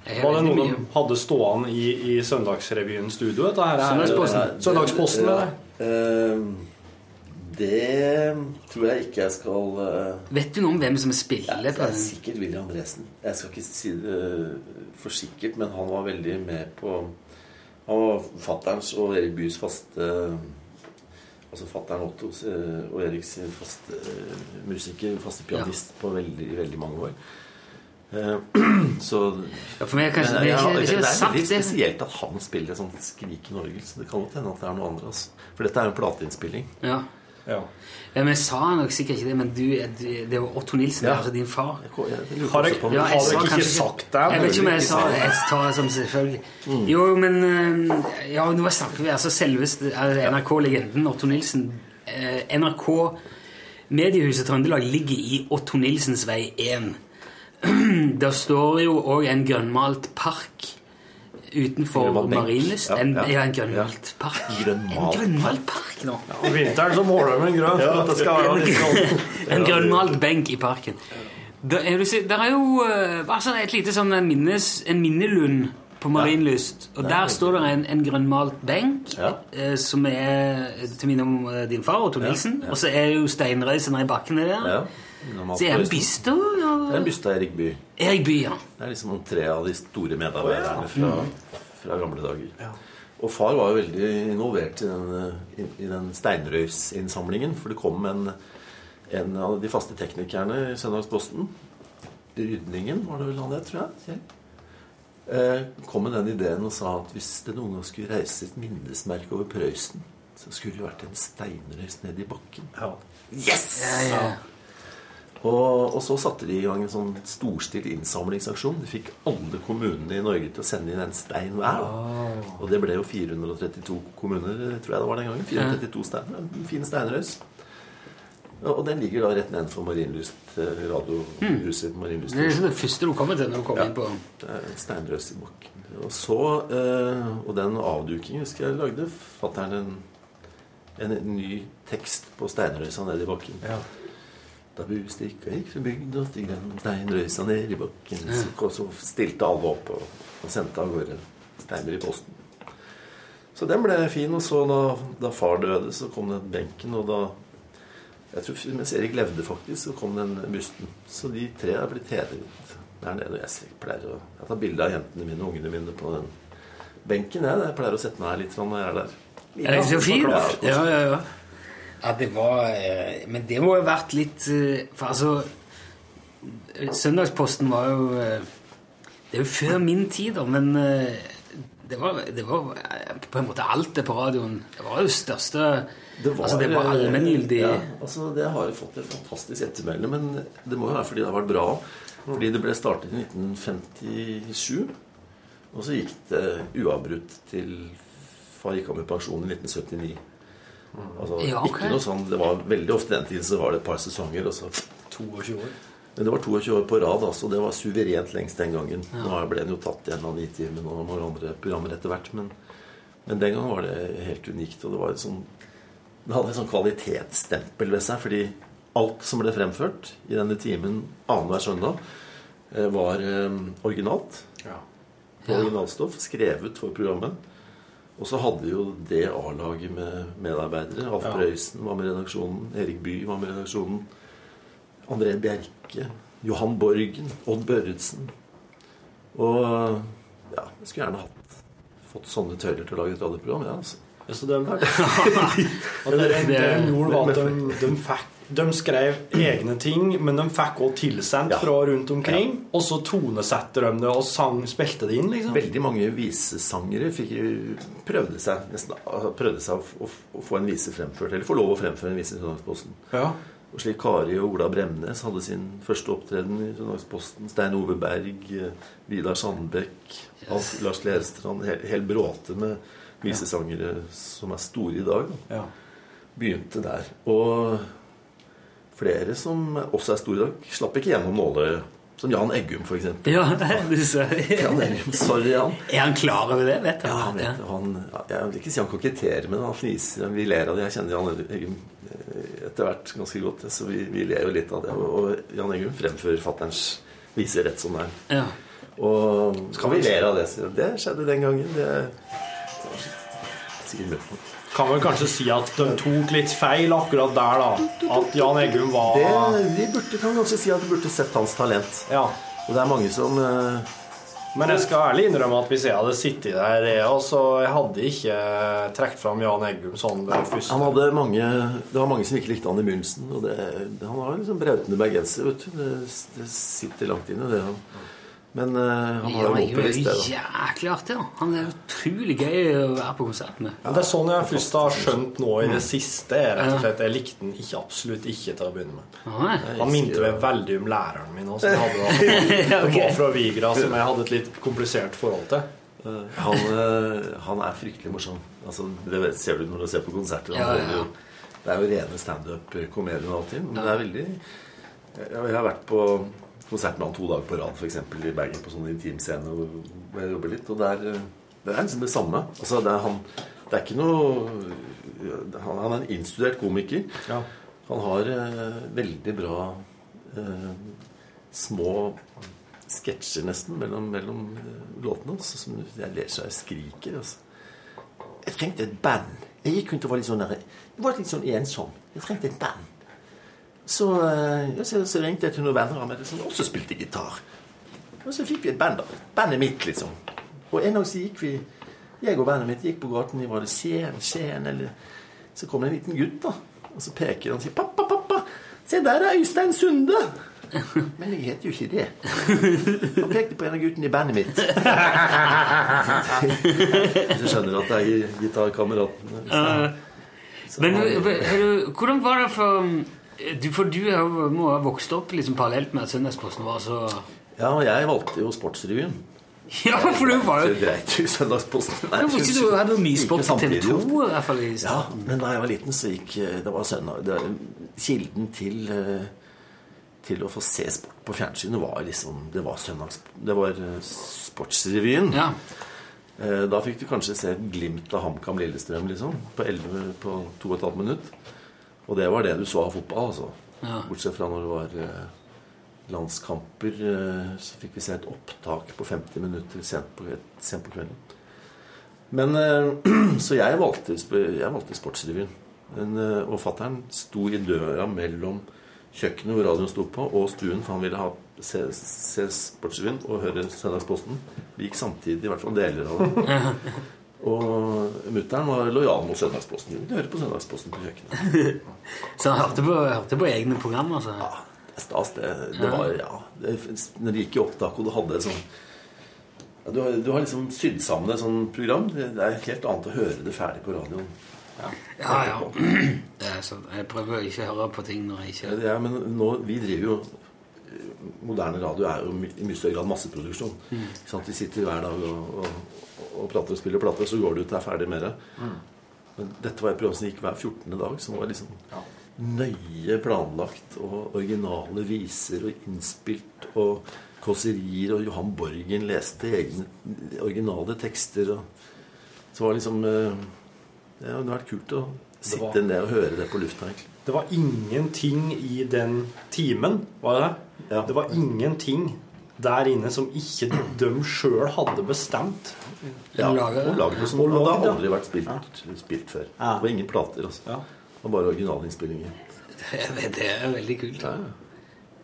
jeg Var det noen noe de hadde stående i, i Søndagsrevyen studio? Dette her er- Søndagsposten. Søndagsposten, det, det. eh, Det tror jeg ikke jeg skal eh, Vet du noe om hvem som spiller? ja, Det er sikkert Willy Andresen. Jeg skal ikke si det for sikkert, men han var veldig med på Han var fatterns og Erik Byes faste Altså fattern Otto eh, og Eriks faste eh, musiker, faste pianist, på veldig, veldig mange år. Eh, Så Ja, for meg er kanskje, Men det ikke, det er det er veldig spesielt at han spiller sånn skrikende orgel. Så det kan godt hende at det er noe andre. Altså. For dette er jo en plateinnspilling. Ja. Ja. Ja, men jeg sa nok sikkert ikke det, men du, du det var Otto Nilsen, Ja. altså din far. Jeg, jeg Har jeg- også på Har jeg ikke sagt det? Jeg vet ikke om jeg sa det. Jeg tar det som selvfølgelig. Jo, men eh, Ja, nå snakker vi altså selveste altså NRK-legenden Otto Nilsen. Eh, NRK Mediehuset Trøndelag ligger i Otto Nilsens vei 1. Der står jo òg en grønnmalt park utenfor Marienlyst. Ja, En, ja. ja, en grønnmalt park. Grønnmalt en grønnmalt park Ja, Om vinteren så måler de en grønn. Ja, at det skal være litt sånn. En grønnmalt benk i parken. Der er, du, der er jo altså sånn et lite sånn minnes, en minnelund på Marienlyst. Og der står det en, en grønnmalt benk Ja. eh, som er til minne om eh, din far, Otto Nilsen. Og så er jo steinrøysene i bakken der. Ja. Så er det en forresten. byste Det er en byste av Erik Bye. Erik Bye, ja. Det er liksom tre av de store medarbeiderne fra, fra gamle dager. Og far var jo veldig involvert i den, i, i den steinrøysinnsamlingen. For det kom en, en av de faste teknikerne i Søndagsposten. Rydningen var det vel han het, tror jeg. Eh, kom med den ideen og sa at hvis det noen gang skulle reise et minnesmerke over Prøysen, så skulle det vært en steinrøys ned i bakken. Ja. Yes! Ja, ja. Og, og så satte de i gang en sånn storstilt innsamlingsaksjon. De fikk alle kommunene i Norge til å sende inn en stein hver. Og det ble jo 432 kommuner, tror jeg det var den gangen. 432 stein, En fin steinrøys. Og den ligger da rett nedenfor Marienlyst, eh, radiohuset Mm. Marienlyst. Det er liksom det første du kommer til når du kommer inn på Det er en steinrøys i bakken. Og så, eh, og den avdukingen husker jeg lagde fatter'n en, en ny tekst på steinrøysa nede i bakken. Da og gikk fra bygda til stein steinrøysa ned i bakken. Så, så stilte alle opp og, og sendte av gårde steiner i posten. Så den ble fin. Og så da, da far døde, så kom den benken, og da jeg tror Mens Erik levde, faktisk, så kom den busten. Så de tre er blitt hedret der nede. Og jeg pleier å jeg tar bilde av jentene mine og ungene mine på den benken. Jeg, jeg pleier å sette meg her litt sånn når jeg er der. Er det ikke så fint? Ja, Ja, ja, ja. Det var eh, Men det må jo ha vært litt eh, For altså Søndagsposten var jo eh, Det er jo før min tid, da, men det var, det var på en måte alt det på radioen. Det var jo største Det var, Altså, det var allmenngyldig. Ja, altså det har jo fått et fantastisk ettermæle, men det må jo være fordi det har vært bra. Fordi det ble startet i 1957, og så gikk det uavbrutt til far gikk av med pensjon i 1979. Altså, Ja, okay. ikke noe sånn, Det var veldig ofte den tiden så var det et par sesonger, og så 22 år. Men det var 22 år på rad, altså. Det var suverent lengst den gangen. Nå ble den jo tatt igjen av Nitimen og mange andre programmer etter hvert, men, men den gangen var det helt unikt. Og det var et sånn Det hadde et sånn kvalitetsstempel ved seg, fordi alt som ble fremført i denne timen annenhver søndag, eh, var eh, originalt. Ja. Originalstoff, skrevet for programmet. Og så hadde vi jo det A-laget med medarbeidere. Alf Ja. Prøysen var med redaksjonen. Erik Bye var med redaksjonen. André Bjerke. Johan Borgen. Odd Børretzen. Og ja, jeg skulle gjerne hatt fått sånne tøyler til å lage et radioprogram. Ja, altså. Ja, Så de, og det, det de gjorde, var at de, de, fikk, de skrev egne ting, men de fikk også tilsendt Ja. fra rundt omkring. Og så tonesetter de det og sang, spilte det inn, liksom. Veldig mange visesangere fikk, prøvde seg nesten, prøvde seg å, å, å få en vise fremført, eller få lov å fremføre en vise i Trøndelagsposten. Ja. Og slik Kari og Ola Bremnes hadde sin første opptreden i Trøndelagsposten. Stein Ove Berg, Vidar Sandbekk, yes. Lars Lerstrand Hel, hel bråte med visesangere som er store i dag. Da. Ja. Begynte der. Og flere som også er store i dag, slapp ikke gjennom nåle, Som Jan Eggum, for eksempel. Ja, du ser Jan Eggum, Sorry, Jan. Er han klar over det? Vet Ja, han? han vet. Han, jeg vil ikke si han koketterer, men han fniser. Vi ler av det. Jeg kjenner Jan Eggum eh, etter hvert ganske godt, så vi, vi ler jo litt av det. Og, Jan Eggum fremfører fatterns viser rett som det er. Ja. Og skal vi ler av det? Det skjedde den gangen. Det sikkert mye på. Kan vel kanskje si at de tok litt feil akkurat der, da. At Jan Eggum var Det, vi burde, kan kanskje si at vi burde sett hans talent. Ja. Og det er mange som uh... Men jeg skal ærlig innrømme at hvis jeg hadde sittet der, jeg også, jeg hadde ikke trukket fram Jan Eggum sånn Han hadde mange Det var mange som ikke likte han i begynnelsen. Og det, han har liksom brautende bergenser, vet du. Det, det sitter langt inne, det. Han. Men uh, han har Ja, jo på det da. jæklig artig. da. Han er utrolig gøy å være på konsert med. Det er sånn jeg først har skjønt nå i det siste. er rett og slett Jeg likte den ikke, absolutt ikke til å begynne med. Nei. Han minte meg veldig om læreren min òg, som jeg hadde, var fra Vigra, som jeg hadde et litt komplisert forhold til. Eh, Han, eh, han er fryktelig morsom. Altså, det ser du når du ser på konserter. Han Ja, ja, jo- Det er jo rene standup-komedier alltid. Men det er veldig jeg har vært på konsert med han to dager på rad, f.eks. i Bergen, på sånn intimscene hvor jeg jobber litt. Og det er, eh, det er liksom det samme. Altså, det er han Det er ikke noe Han, han er en innstudert komiker. Ja. Han har eh, veldig bra eh, små sketsjer nesten mellom, mellom eh, låtene. Altså, som jeg ler så jeg skriker. Altså. Jeg trengte et band. Jeg gikk rundt og var litt sånn der, Jeg var litt sånn ensom. Jeg trengte et band. Så, eh, ja, så, så ringte jeg til noen venner av meg som også spilte gitar. Og så fikk vi et band. da. Bandet mitt, liksom. Og en dag så gikk vi Jeg og bandet mitt gikk på gaten. Var det Skien, Skien eller Så kom det en liten gutt, da. Og så peker han og sier 'Pappa, pappa, se der er Øystein Sunde'. Men jeg heter jo ikke det. Han pekte på en av guttene i bandet mitt. Så skjønner du at det er gitarkameraten. Men du, er hvordan var det for Du, for du må ha vokst opp liksom parallelt med at Søndagsposten var så Ja, og jeg valgte jo Sportsrevyen. Ja, for du var jo det dreit i Søndagsposten. Nei, Du ikke du hadde jo mye sport på TV 2 i hvert fall i Ja, men da jeg var liten, så gikk eh, Det var søndag det, Kilden til eh, Til å få se sport på fjernsynet var liksom Det var søndags... Det var eh, Sportsrevyen. Ja. Da fikk du kanskje se et glimt av HamKam Lillestrøm, liksom. På 11 på 2 12 minutt. Og det var det du så av fotball, altså. Ja. Bortsett fra når det var eh, landskamper, eh, så fikk vi se et opptak på 50 minutter sent på, sent på kvelden. Men eh, Så jeg valgte, jeg valgte Sportsrevyen. Men, Og fattern sto i døra mellom kjøkkenet hvor radioen sto på, og stuen, for han ville ha se, se Sportsrevyen og høre Søndagsposten. Vi gikk samtidig, i hvert fall deler av det. Og mutter'n var lojal mot Søndagsposten. Hun hørte på Søndagsposten på kjøkkenet. Så han hørte på, hørte på egne programmer. Så. Ja, det er stas. Det, det var, ja det, Når det gikk i opptak, og du hadde sånn ja, du, har, du har liksom sydd sammen et sånt program. Det, det er helt annet å høre det ferdig på radioen. Ja, ja. Det er sånn. Jeg prøver å ikke høre på ting når jeg ikke Ja, er, men nå, vi driver jo Moderne radio er jo i mye større grad masseproduksjon. Ikke sant? Vi sitter hver dag og, og, og prater og spiller plate, så går det ut og er ferdig med det. Men dette var et program som gikk hver 14. dag, som var liksom nøye planlagt, og originale viser og innspilt, og kåserier, og Johan Borgen leste egne originale tekster. Og så var det liksom ja, Det hadde vært kult å sitte ned og høre det på lufta, egentlig. Det var ingenting i den timen, var det det? Ja. Det var ingenting der inne som ikke de sjøl hadde bestemt. Ja, lager og lager det som Og det har aldri vært spilt, spilt før. Ja. Det var ingen plater. altså. Ja. Det var bare originalinnspillinger. Det er veldig kult.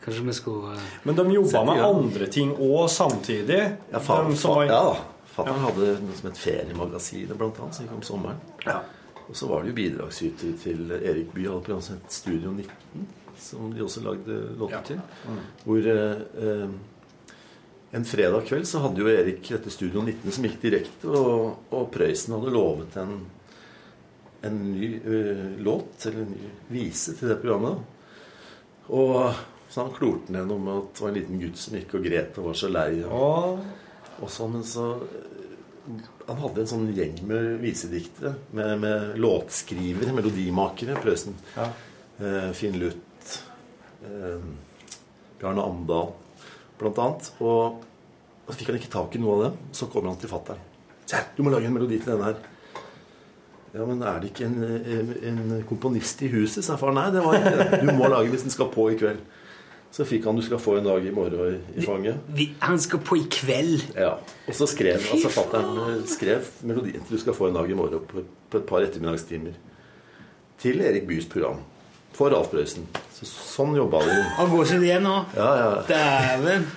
Kanskje vi skulle eh, Men de jobba med andre ting òg samtidig. Ja, fa, De som var- ja da. Fatter'n hadde noe som het Feriemagasinet, blant annet, som gikk om sommeren. Ja. Og så var det jo bidragsyter til Erik Bye, hadde program som het Studio 19, som de også lagde låter til. Hvor eh, en fredag kveld så hadde jo Erik dette Studio 19 som gikk direkte, og, og Prøysen hadde lovet en, en ny uh, låt, eller en ny vise, til det programmet. Og så han klorte ned noe med at det var en liten gutt som gikk og gret og var så lei. Og, Og så, sånn, men så Han hadde en sånn gjeng med visediktere, med, med låtskrivere, melodimakere, Prøysen. Ja. Eh, Finn Luth, eh, Bjarne Amdal, blant annet. Og, og så fikk han ikke tak i noe av dem. Så kommer han til fatter'n. 'Du må lage en melodi til denne her.' Ja, men er det ikke en, en, en komponist i huset? sa far. Nei, det var ikke det. Du må lage hvis den skal på i kveld. Så fikk han 'Du skal få en dag i morgen' i, i fanget. vi, Han skal på i kveld. Ja, og så skrev altså fattern eh, skrev melodien til 'Du skal få en dag i morgen' på, på et par ettermiddagstimer. Til Erik Byes program. For Alf Prøysen. Så, sånn jobba vi. går gåsehud igjen nå. Ja, ja. Dæven.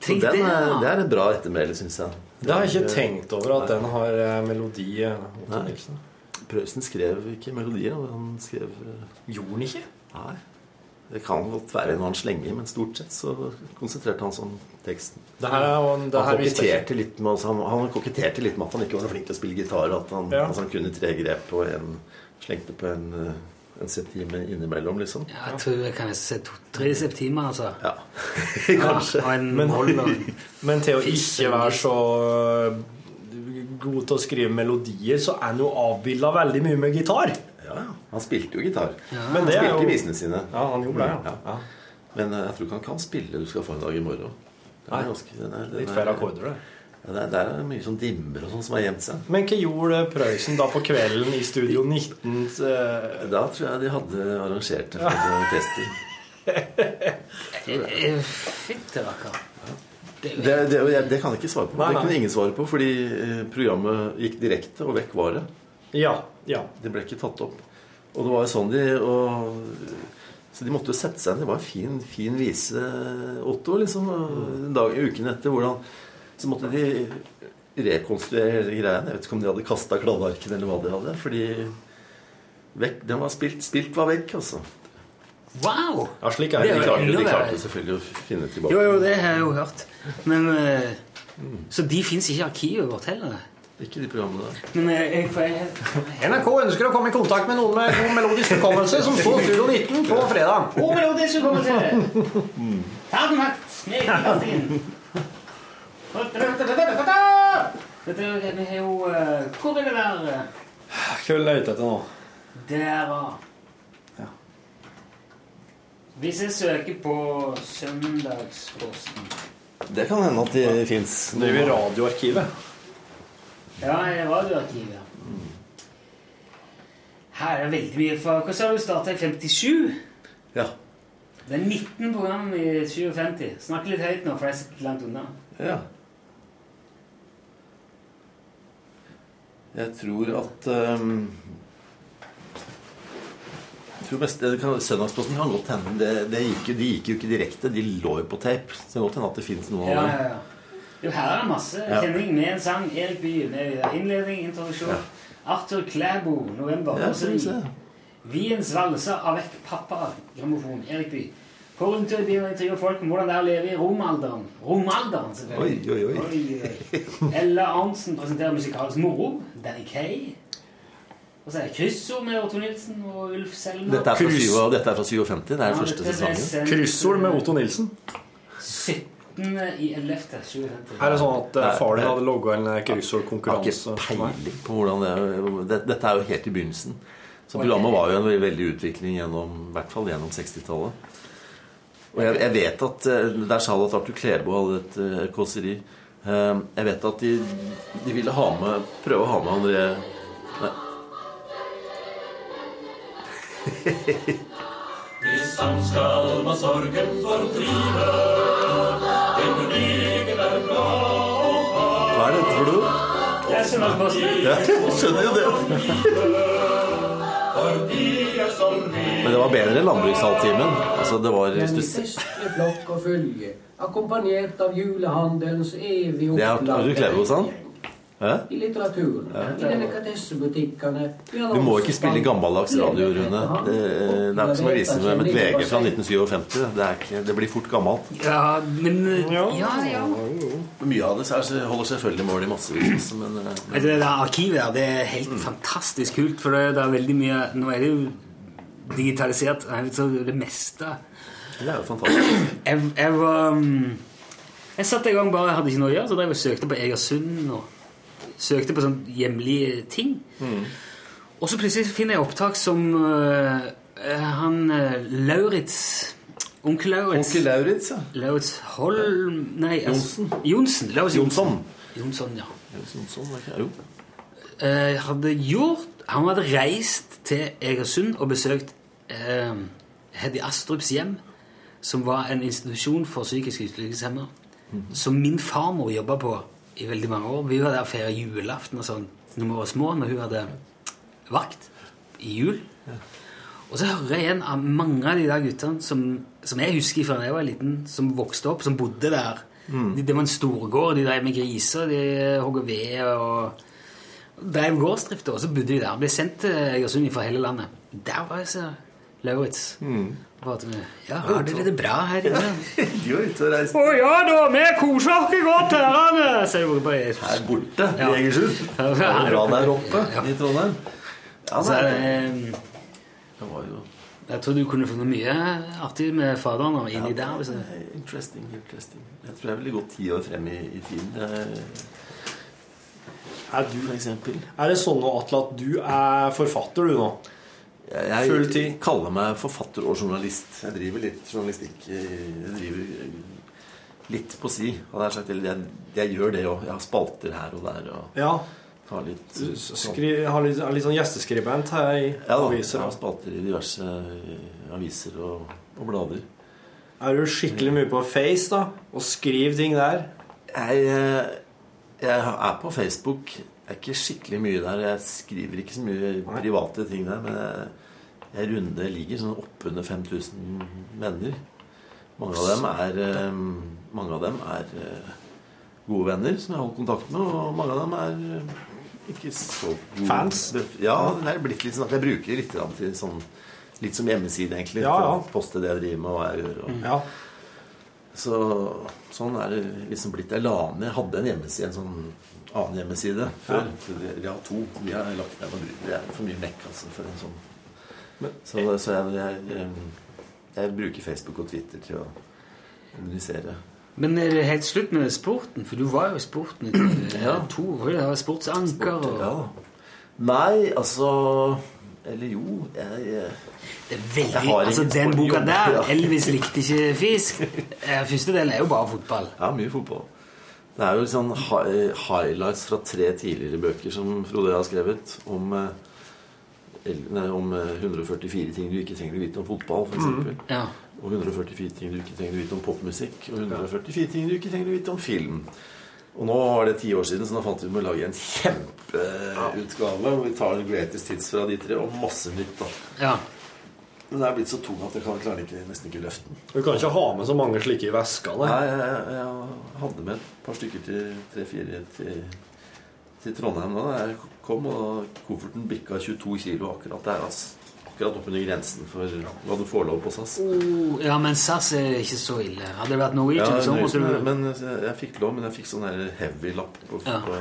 Tenk den det. er, det er et bra ettermæle, syns jeg. det har jeg ikke tenkt over at den har eh, melodi. eh, Nei. Prøysen skrev ikke melodier, han skrev eh, Gjorde den ikke? Nei. Det kan godt være noe han slenger, men stort sett så konsentrerte han seg om teksten. Det her, er det Han koketterte litt, med, altså, han, han koketterte litt med at han ikke var så flink til å spille gitar. At han, Ja. altså, han kunne tre grep og en, slengte på en, eh, en septime innimellom, liksom. Ja, jeg tror jeg kan se to-tre septimer, altså. Ja, kanskje. Ja, Men- Men til å ikke være så øh, god til å skrive melodier, så er han jo avbilda veldig mye med gitar. Ja, ja. Han spilte jo gitar. Men Han det han spilte jo visene sine. Ja, han gjorde det, ja. Ja. ja. Men eh, jeg tror ikke han kan spille 'Du skal få en dag i morgen'. Er Nei. ganske, den er, den Litt er- feil akkorder, det. Ja, det, der er det mye sånn dimmer og sånn som har gjemt seg. Men hva gjorde Prøysen da på kvelden i Studio 19? øh, Da tror jeg de hadde arrangert det for orkester. tester Fytti rakker. Det er Det, det, kan jeg ikke svare på. Nei, Det kunne ingen svare på, fordi eh, programmet gikk direkte, og vekk var det. Ja. ja. Det ble ikke tatt opp. Og det var jo sånn de og, Så de måtte jo sette seg ned. Det var en fin, fin vise, Otto, liksom. og dag uken etter hvordan Så måtte de rekonstruere hele greia. Jeg vet ikke om de hadde kasta kladdearkene eller hva de hadde. Fordi vekk, den var spilt. Spilt var vekk, altså. Wow! ja, slik er Det De klarte, de klarte selvfølgelig å finne tilbake. Jo, jo, det har jeg jo hørt. Men eh, Så de fins ikke i arkivet vårt heller? Ikke de programmene der. Men jeg, jeg, jeg, NRK ønsker å komme i kontakt med noen med god melodisk hukommelse som så Studio 19 på fredag. God melodisk hukommelse! Ta den hatt! Smeg. Dette er- Vi har jo eh, Hvor er det der? eh? Hva vil du ute etter nå? Der, ja. Hvis jeg søker på Søndagsposten Det kan hende at de fins. jo i Radioarkivet. Ja, i ja. Her er veldig mye for Hva sa du starta i 57? Ja. Det er 19 program i 57. Snakk litt høyt nå, for jeg sitter langt unna. ja. Jeg tror at um, jeg tror mest, kan, Søndagsposten kan godt hende. Det, det gikk, de gikk jo ikke direkte. De lå jo på tape. Så det kan godt hende at det fins noe Ja, av ja, det. ja. Jo, her er det masse. Ja. Kjenning med en sang. Erik Bye med innledning, introduksjon. Ja. Arthur Klæbo, november. Ja, Roseri. Viens valser avec pappa, grammofon. Erik Bye. På rundtur intervjuer folk om hvordan det er å leve i romalderen. Romalderen, selvfølgelig. Oi, oi, oi. oi, oi. Ella Arntzen presenterer musikalsk moro. Danny Kay. Og så er det kryssord med Otto Nilsen og Ulf Selmer. Dette er fra, Kryss. syv- dette er fra 57. Det er Ja, første sesongen. Kryssord med Otto Nilsen. 17. i 11. 57. Er det sånn at eh, far din hadde logga en kryssordkonkurranse. Jeg har ikke peiling på hvordan det er. Dette er jo helt i begynnelsen. Så programmet var jo en veldig utvikling gjennom, i hvert fall gjennom 60-tallet. Og jeg, jeg vet at eh, Der sa du at Arthur Klebo hadde et uh, kåseri. Eh, jeg vet at de, de ville ha med prøve å ha med André Nei. Hva er dette for noe? Jeg er Søndagsposten. Ja, jeg skjønner jo det. Men det var bedre enn Landbrukshalvtimen. Altså, det var hvis du akkompagnert av julehandelens evig Det har du Klerbo, sa han. Hæ? I litteraturen, i delikatessebutikkene Du må ikke spille gammeldags radio, Rune. Det, det er ikke som å vise med et VG fra 1957. Det, er ikke, det blir fort gammelt. Ja, men Ja, ja. Mye av det så holder selvfølgelig mål i massevis, men men. Vet Det der arkivet der, det er helt fantastisk kult, for det, det er veldig mye Nå er det jo digitalisert, så det meste det er jo fantastisk. Jeg, jeg um, Jeg satte i gang bare, jeg hadde ikke noe å gjøre, så drev jeg og søkte på Egersund og søkte på sånne hjemlige ting. Og så plutselig finner jeg opptak som øh, han uh, Lauritz Onkel Lauritz. Onkel Lauritz, ja. Lauritz Holm Nei, altså- Johnsen. Lauritz Jonsson. Jonsson, ja. Var ikke- jo. Uh, hadde gjort Han hadde reist til Egersund og besøkt uh, Heddy Astrups hjem, som var en institusjon for psykisk utviklingshemmede, som min farmor jobba på i veldig mange år. Vi var der og feira julaften og sånn når vi var små, når hun hadde vakt i jul. Og så hører jeg igjen av mange av de der guttene som, som jeg husker fra da jeg var liten, som vokste opp, som bodde der. Mm. det var en storgård, de drev med griser, de hogg ved og drev gårdsdrift, og så bodde de der. Ble sendt til Egersund fra hele landet. Der var jeg så Lauritz. Mm. Ja, har dere det bra her inne? De var ute og reiste Å ja da, vi koser oss godt her, her borte Ja. i Egersund. Det er bra der oppe i Trondheim. Ja, Så, nei, eh, det var jo jeg tror du kunne funnet mye artig med faderen og inni der. Hvis jeg... Interesting, interesting. Jeg tror jeg ville gått ti år frem i, i tiden. Er, du, er det sånn Atle, at du er forfatter, du nå? Jeg, jeg kaller meg forfatter og journalist. Jeg driver litt journalistikk. Jeg driver litt på si. jeg jeg, jeg gjør det òg. Jeg har spalter her og der. Og Ja. har litt skri, har litt, litt sånn gjesteskribent her i ja, aviser. Jeg har spalter i diverse eh, aviser og, og blader. Er du skikkelig mye på Face, da? Og skriver ting der? Jeg, eh, jeg er på Facebook. Er ikke skikkelig mye der. Jeg skriver ikke så mye private ting der. Men jeg, jeg runder ligger sånn oppunder 5000 venner. Mange av dem er, mange av dem er eh, gode venner som jeg holder kontakt med, og mange av dem er eh, ikke så gode Fans? Ja, det er blitt litt sånn at jeg bruker litt til sånn Litt som hjemmeside, egentlig. Ja, ja. For å poste det jeg driver med, og hva jeg gjør. Og, Ja. Så sånn er det liksom blitt. Jeg la ned hadde en hjemmeside, en sånn annen hjemmeside før. Ja. Vi har to. Vi har lagt ned. og Det er for mye mekk altså, for en sånn. Så, så jeg, jeg, jeg, jeg bruker Facebook og Twitter til å kommunisere. Men er det helt slutt med sporten? For du var jo i sporten i Ja. to år. Sportsanker og Ja. Nei, altså Eller jo, jeg, jeg Det er veldig, altså Den boka der, 'Elvis likte ikke fisk' eh, Første delen er jo bare fotball. Ja, mye fotball. Det er jo sånn highlights fra tre tidligere bøker som Frode har skrevet om, eh, nei, om eh, 144 ting du ikke trenger å vite om fotball, f.eks. Mm, Ja. Og 144 ting du ikke trenger å vite om popmusikk. Og 144 ting du ikke trenger å vite om film. Og nå var det ti år siden, så nå fant vi ut å lage en kjempeutgave hvor vi tar greatest hits fra de tre, og masse nytt. da. Ja. Men det er blitt så tung at jeg kan, klarer ikke, nesten ikke løfte den. Du kan ikke ha med så mange slike i veska. Nei, jeg, jeg, jeg hadde med et par stykker til tre-fire til, til Trondheim da jeg kom, og kofferten bikka 22 kilo akkurat der. Altså. Akkurat oppunder grensen for hva du får lov på SAS. Oh, ja, men SAS er ikke så ille. Hadde det vært Norwegian, Ja, så måtte du men jeg, jeg fikk lov, men jeg fikk sånn heavy-lapp på, Ja. på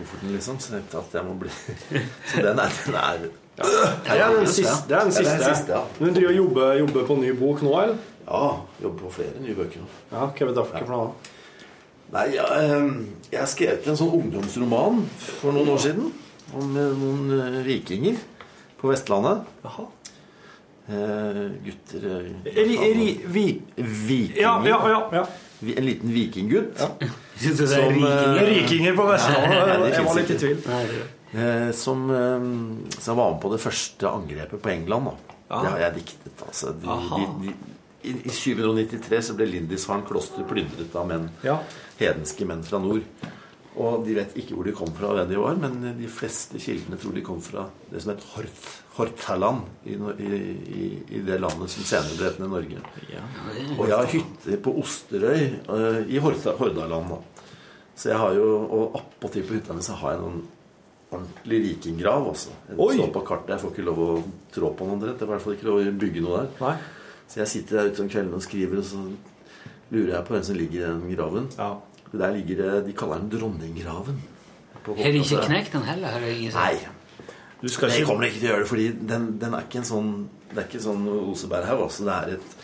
kofferten, liksom. Så jeg tenkte at jeg må bli Så den er, den er Det er den siste. Det er den Ja, det er den siste, ja. Du driver og jobber, jobber på ny bok nå, eller? Ja, jobber på flere nye bøker nå. Ja, hva er det for noe? Nei, ja, ehm, jeg har skrevet en sånn ungdomsroman for noen år siden. Om eh, noen eh, vikinger på Vestlandet. Jaha. Eh, gutter eh, Ri, ri, vi, Vikinger. ja, ja, ja, ja. En liten vikinggutt. Det er Som, rikinger? eh, Rikinger på Vestlandet. Nei, Jeg var litt i tvil. Nei, det- Eh, som, eh, som var med på det første angrepet på England. Da. Ja. Det har jeg diktet. Altså. De, de, de, I i 793 så ble Lindisfarne kloster plyndret av menn, Ja. hedenske menn fra nord. Og de vet ikke hvor de kom fra, hvem de var, men de fleste kildene tror de kom fra det som het Horth, Horthaland i, i, i, i det landet som senere ble hetende Norge. Og jeg har hytte på Osterøy eh, i Horda- Hordaland. Da. Så jeg har jo, Og attpåtil på hytta mi har jeg noen ordentlig vikinggrav også. Jeg Oi! så på kartet, jeg får ikke lov å trå på noen rett. Jeg får i hvert fall ikke lov å bygge noe der. Nei. Så jeg sitter der ute om kvelden og skriver, og så lurer jeg på hvem som ligger i den graven. Ja. Der ligger det De kaller den Dronninggraven. Har de ikke knekt den heller? Har ingen Nei. Du skal Jeg ikke kommer ikke til å gjøre det, fordi den, den er ikke en sånn Det er ikke sånn Oseberghaug. Altså. Det, er et,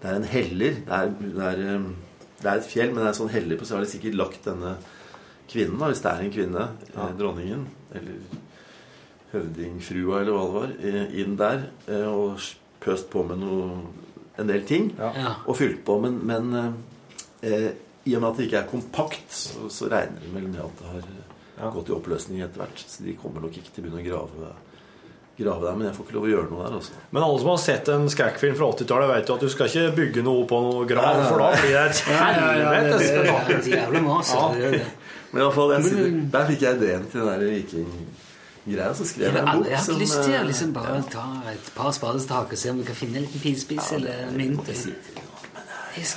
det er en heller. Det er, det, er, um, det er et fjell, men det er en sånn heller på, så har de sikkert lagt denne kvinnen, da, hvis det er en kvinne, eh, dronningen, eller høvdingfrua, eller hva det var, eh, inn der eh, og pøst på med noe, en del ting. Ja. Og fylt på. Men, men eh, i og med at det ikke er kompakt, så, så regner det vel med at det har Ja. gått i oppløsning etter hvert. Så de kommer nok ikke til å begynne å grave, grave der. Men jeg får ikke lov å gjøre noe der, Også. Men alle som har sett en skrekkfilm fra 80-tallet, vet jo at du skal ikke bygge noe på noe grav, for da blir det et Ja, ja, ja, det, helvetes det, det, spetakkel. Ja. Men i hvert fall, jeg, sitter, der fikk jeg ideen til den der vikinggreia. Så skrev Jeg jeg en bok jeg har lyst til å eh, liksom bare ta et par spadestak og se om du kan finne en liten pilspiss eller mynt. sier eller- er- Fisk.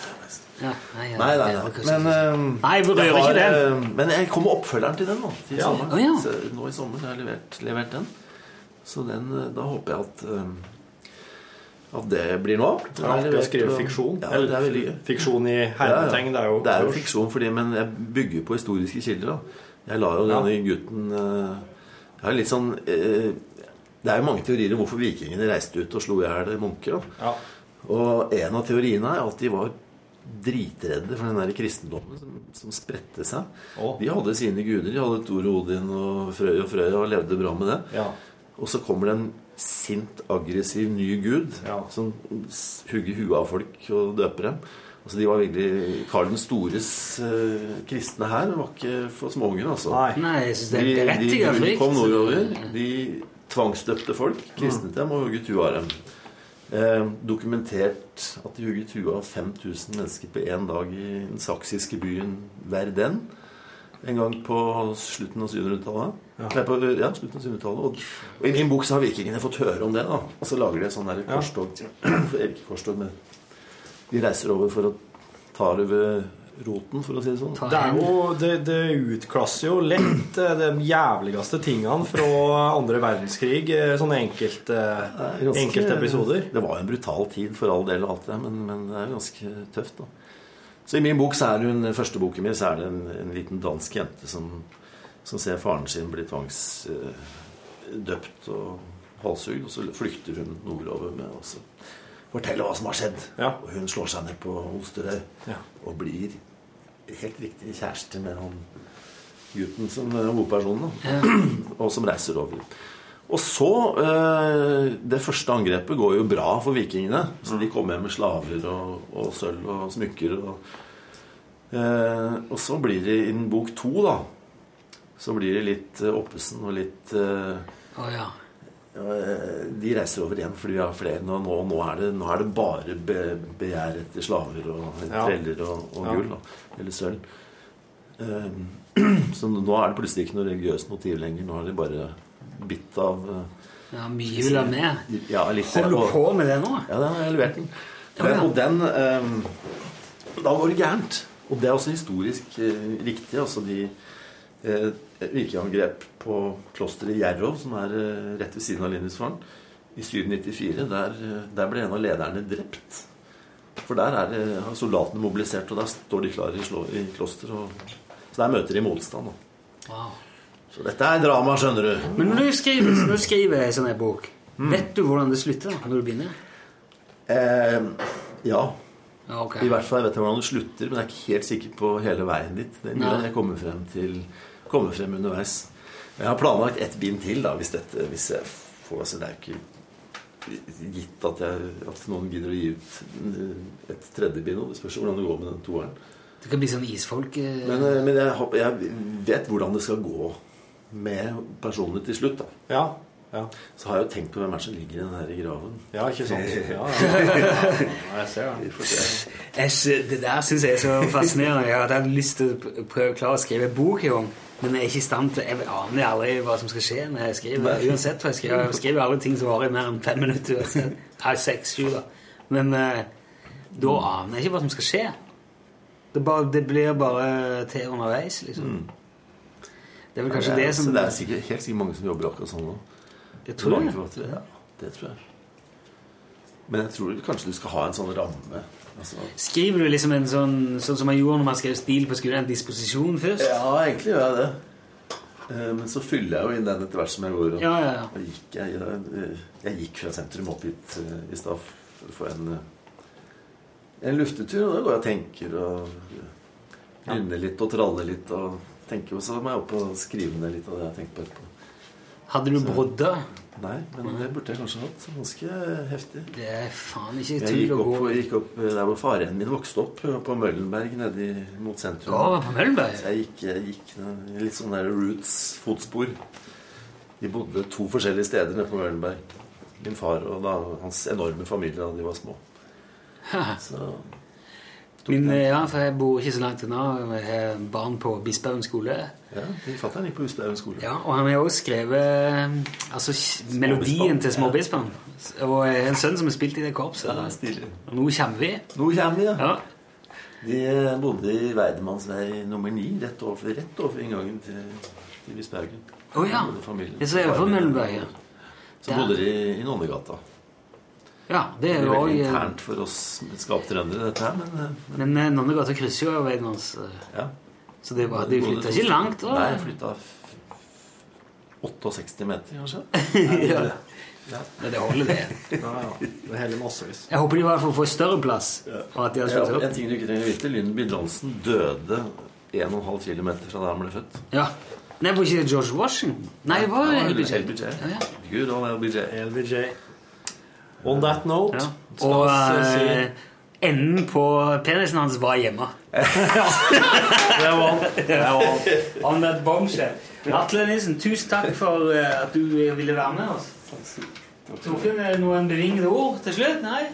Ja, nei, ja, Nei, nei, nei. Men, eh, Nei, jeg har, ikke den. eh, Men jeg kommer oppfølgeren til den nå. Til Ja. sommeren. Å, ja. Så nå i sommer har jeg levert, levert den. Så den, da håper jeg at eh, at det blir noe av. Ja, du skriver fiksjon. Ja, det er veldig gøy. Fiksjon i hermetegn, det er jo Det er jo fiksjon, fordi, men jeg bygger på historiske kilder. da Jeg lar jo denne gutten eh, Jeg har litt sånn eh, Det er jo mange teorier om hvorfor vikingene reiste ut og slo i hjel munker. da Ja. Og en av teoriene er at de var dritredde for den der kristendommen som, som spredte seg. Oh. De hadde sine guder. De hadde Thor og Odin og Frøy og Frøya og levde bra med det. Ja. Og så kommer det en sint, aggressiv ny gud Ja. som hugger huet av folk og døper dem. Altså de var virkelig Karl den stores uh, kristne her var ikke for småunger, altså. Nei. Nei, jeg synes det De, er de, berettiget de frykt. kom nordover. De tvangsdøpte folk, kristnet dem og hugget huet av dem. Eh, dokumentert at de hugget huet av 5000 mennesker på én dag i den saksiske byen Verden. En gang på slutten av 700-tallet. Nei, på- Ja, slutten av 700-tallet. Og, og i min bok så har vikingene fått høre om det. da Og så lager de sånn der korstog. Ikke korstog, men de reiser over for å ta over roten, for å si det sånn. Det, er jo, det, det utklasser jo lett eh, de jævligste tingene fra andre verdenskrig. eh, Sånne enkelte, Det er ganske- enkelte episoder. Det var jo en brutal tid for all del, og alt det men, men det er jo ganske tøft. da Så i min bok, så er det jo den første boken min, så er det en, en liten dansk jente som, som ser faren sin bli tvangsdøpt og halshugd, og så flykter hun nordover med å fortelle hva som har skjedd. Og hun slår seg ned på Osterøy Ja. og blir helt riktig kjæreste med han gutten som er hovedpersonen, da. og som reiser over. Og så eh, Det første angrepet går jo bra for vikingene. Så de kommer hjem med slaver og, og sølv og smykker. Og, eh, og så blir det i bok to, da Så blir det litt eh, Oppesen og litt uh, oh, ja. eh, De reiser over igjen fordi vi har flere. Nå, nå, nå, er, det, nå er det bare be, begjær etter slaver og Ja. treller og, og Ja. gull. Da, eller sølv. Eh, så nå er det plutselig ikke noe religiøst motiv lenger. Nå er det bare bitt av uh, Ja, mye vil ha med. Ja, litt Holder du og- på med det nå? Ja, den har jeg levert den. Ja, ja. og den um, Da var det gærent. Og det er også historisk riktig. Altså de eh, vikingangrep på klosteret i Gjerrov, som er eh, rett ved siden av Lindisfarne, i 794. Der, eh, der ble en av lederne drept. For der er, har soldatene mobilisert, og der står de klare i, i kloster. Så der møter de motstand. Wow. Så dette er drama, skjønner du. Men når du skriver, når du skriver en sånn bok, Mm. vet du hvordan det slutter da, når du begynner? Eh, ja. Ja, ok. I hvert fall vet jeg hvordan det slutter, men jeg er ikke helt sikker på hele veien dit. Det er mye jeg kommer frem til kommer frem underveis. Jeg har planlagt ett bind til, da, hvis, dette, hvis jeg får altså, Det er ikke gitt at, jeg, at noen gidder å gi ut et tredje bind. Det spørs hvordan det går med den toeren. Det kan bli sånn isfolk... eh, Men, eh, men jeg, jeg vet hvordan det skal gå med personene til slutt. da. Ja, Så har jeg jo tenkt på hvem er det som ligger i den her graven. Ja, ikke sant? Ja, ja, ja. Jeg ser det. Det der syns jeg er så fascinerende. Jeg hadde lyst til å prøve å klare å skrive en bok en gang, men jeg er ikke i stand til Jeg aner aldri hva som skal skje når jeg skriver. Uansett hva jeg skriver. Jeg skriver aldri ting som varer i mer enn fem minutter. Nei, seks, sju, da. Men eh, da aner jeg ikke hva som skal skje. Det, bare, det blir bare til underveis, liksom. Det er vel kanskje Ja, det som Det er sikkert, helt sikkert mange som jobber akkurat sånn nå. Jeg tror det. Ja, det tror jeg. Men jeg tror kanskje du skal ha en sånn ramme. Altså, Skriver du liksom en sånn, sånn som man gjorde når man skrev stil på skolen, en disposisjon først? ja, egentlig gjør jeg det. Eh, Men så fyller jeg jo inn den etter hvert som jeg går. Og, Ja, ja, ja. og gikk, jeg, jeg, jeg gikk fra sentrum opp hit eh, i stad for en, eh, en luftetur. Og da går jeg og tenker og nynner litt og traller litt. Og tenker, og så må jeg opp og skrive ned litt av det jeg har tenkt på etterpå. Hadde du brodder? Nei, men det burde jeg kanskje hatt. Ganske heftig. Det er faen ikke Jeg gikk opp, gå gikk opp der hvor faren min vokste opp, på Møllenberg nede mot sentrum. Å, på Møllenberg? Så jeg gikk, jeg gikk litt sånn der roots-fotspor. De bodde to forskjellige steder nede på Møllenberg. Min far og da, hans enorme familie da de var små. Så Min, ja, for jeg bor ikke så langt unna. Jeg har barn på Bispehaugen skole. ja, de fatter'n gikk på Bispehaugen skole. Ja, og han har også skrevet altså, melodien til Småbispene. Og jeg har en sønn som har spilt i det korpset. Ja, stilig. Og nå kommer vi. Nå kommer vi, ja. Ja. De eh, bodde i Weidemannsvei nummer ni, rett over, rett over inngangen til, til Bispehaugen. Å ja. Så er ser for Møllenberget. Så bodde de i Nonnegata. Ja, det er jo veldig internt for oss skaptrøndere, dette her, men, noen Men eh, Nonnegata krysser jo veien hans. eh, ja. Så det var, de flytta ikke langt. da. Nei, flytta 68 meter, kanskje. ja. Men det holder, det. Ja, ja. Det er heller massevis. Jeg håper de i hvert fall får større plass. Og at de har Ja, en ting du ikke trenger å vite. Lyndby Johnson døde 1,5 km fra der han ble født. Ja. Nei, var ikke George Washington? Nei, det var LBJ. LBJ. Ja, ja. Good old LBJ. LBJ. On that note Ja. Og si eh, enden på penisen hans var hjemme. Det var det var On that bombshell. Atle Nilsen, tusen takk for eh, at du ville være med oss. Torfinn, er det noen bevingede ord til slutt? Nei?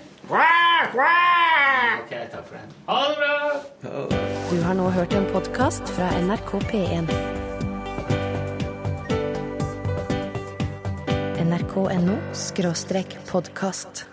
Ok, takk for det. Ha det bra! Du har nå hørt en podkast fra NRK P1. nrk.no podkast.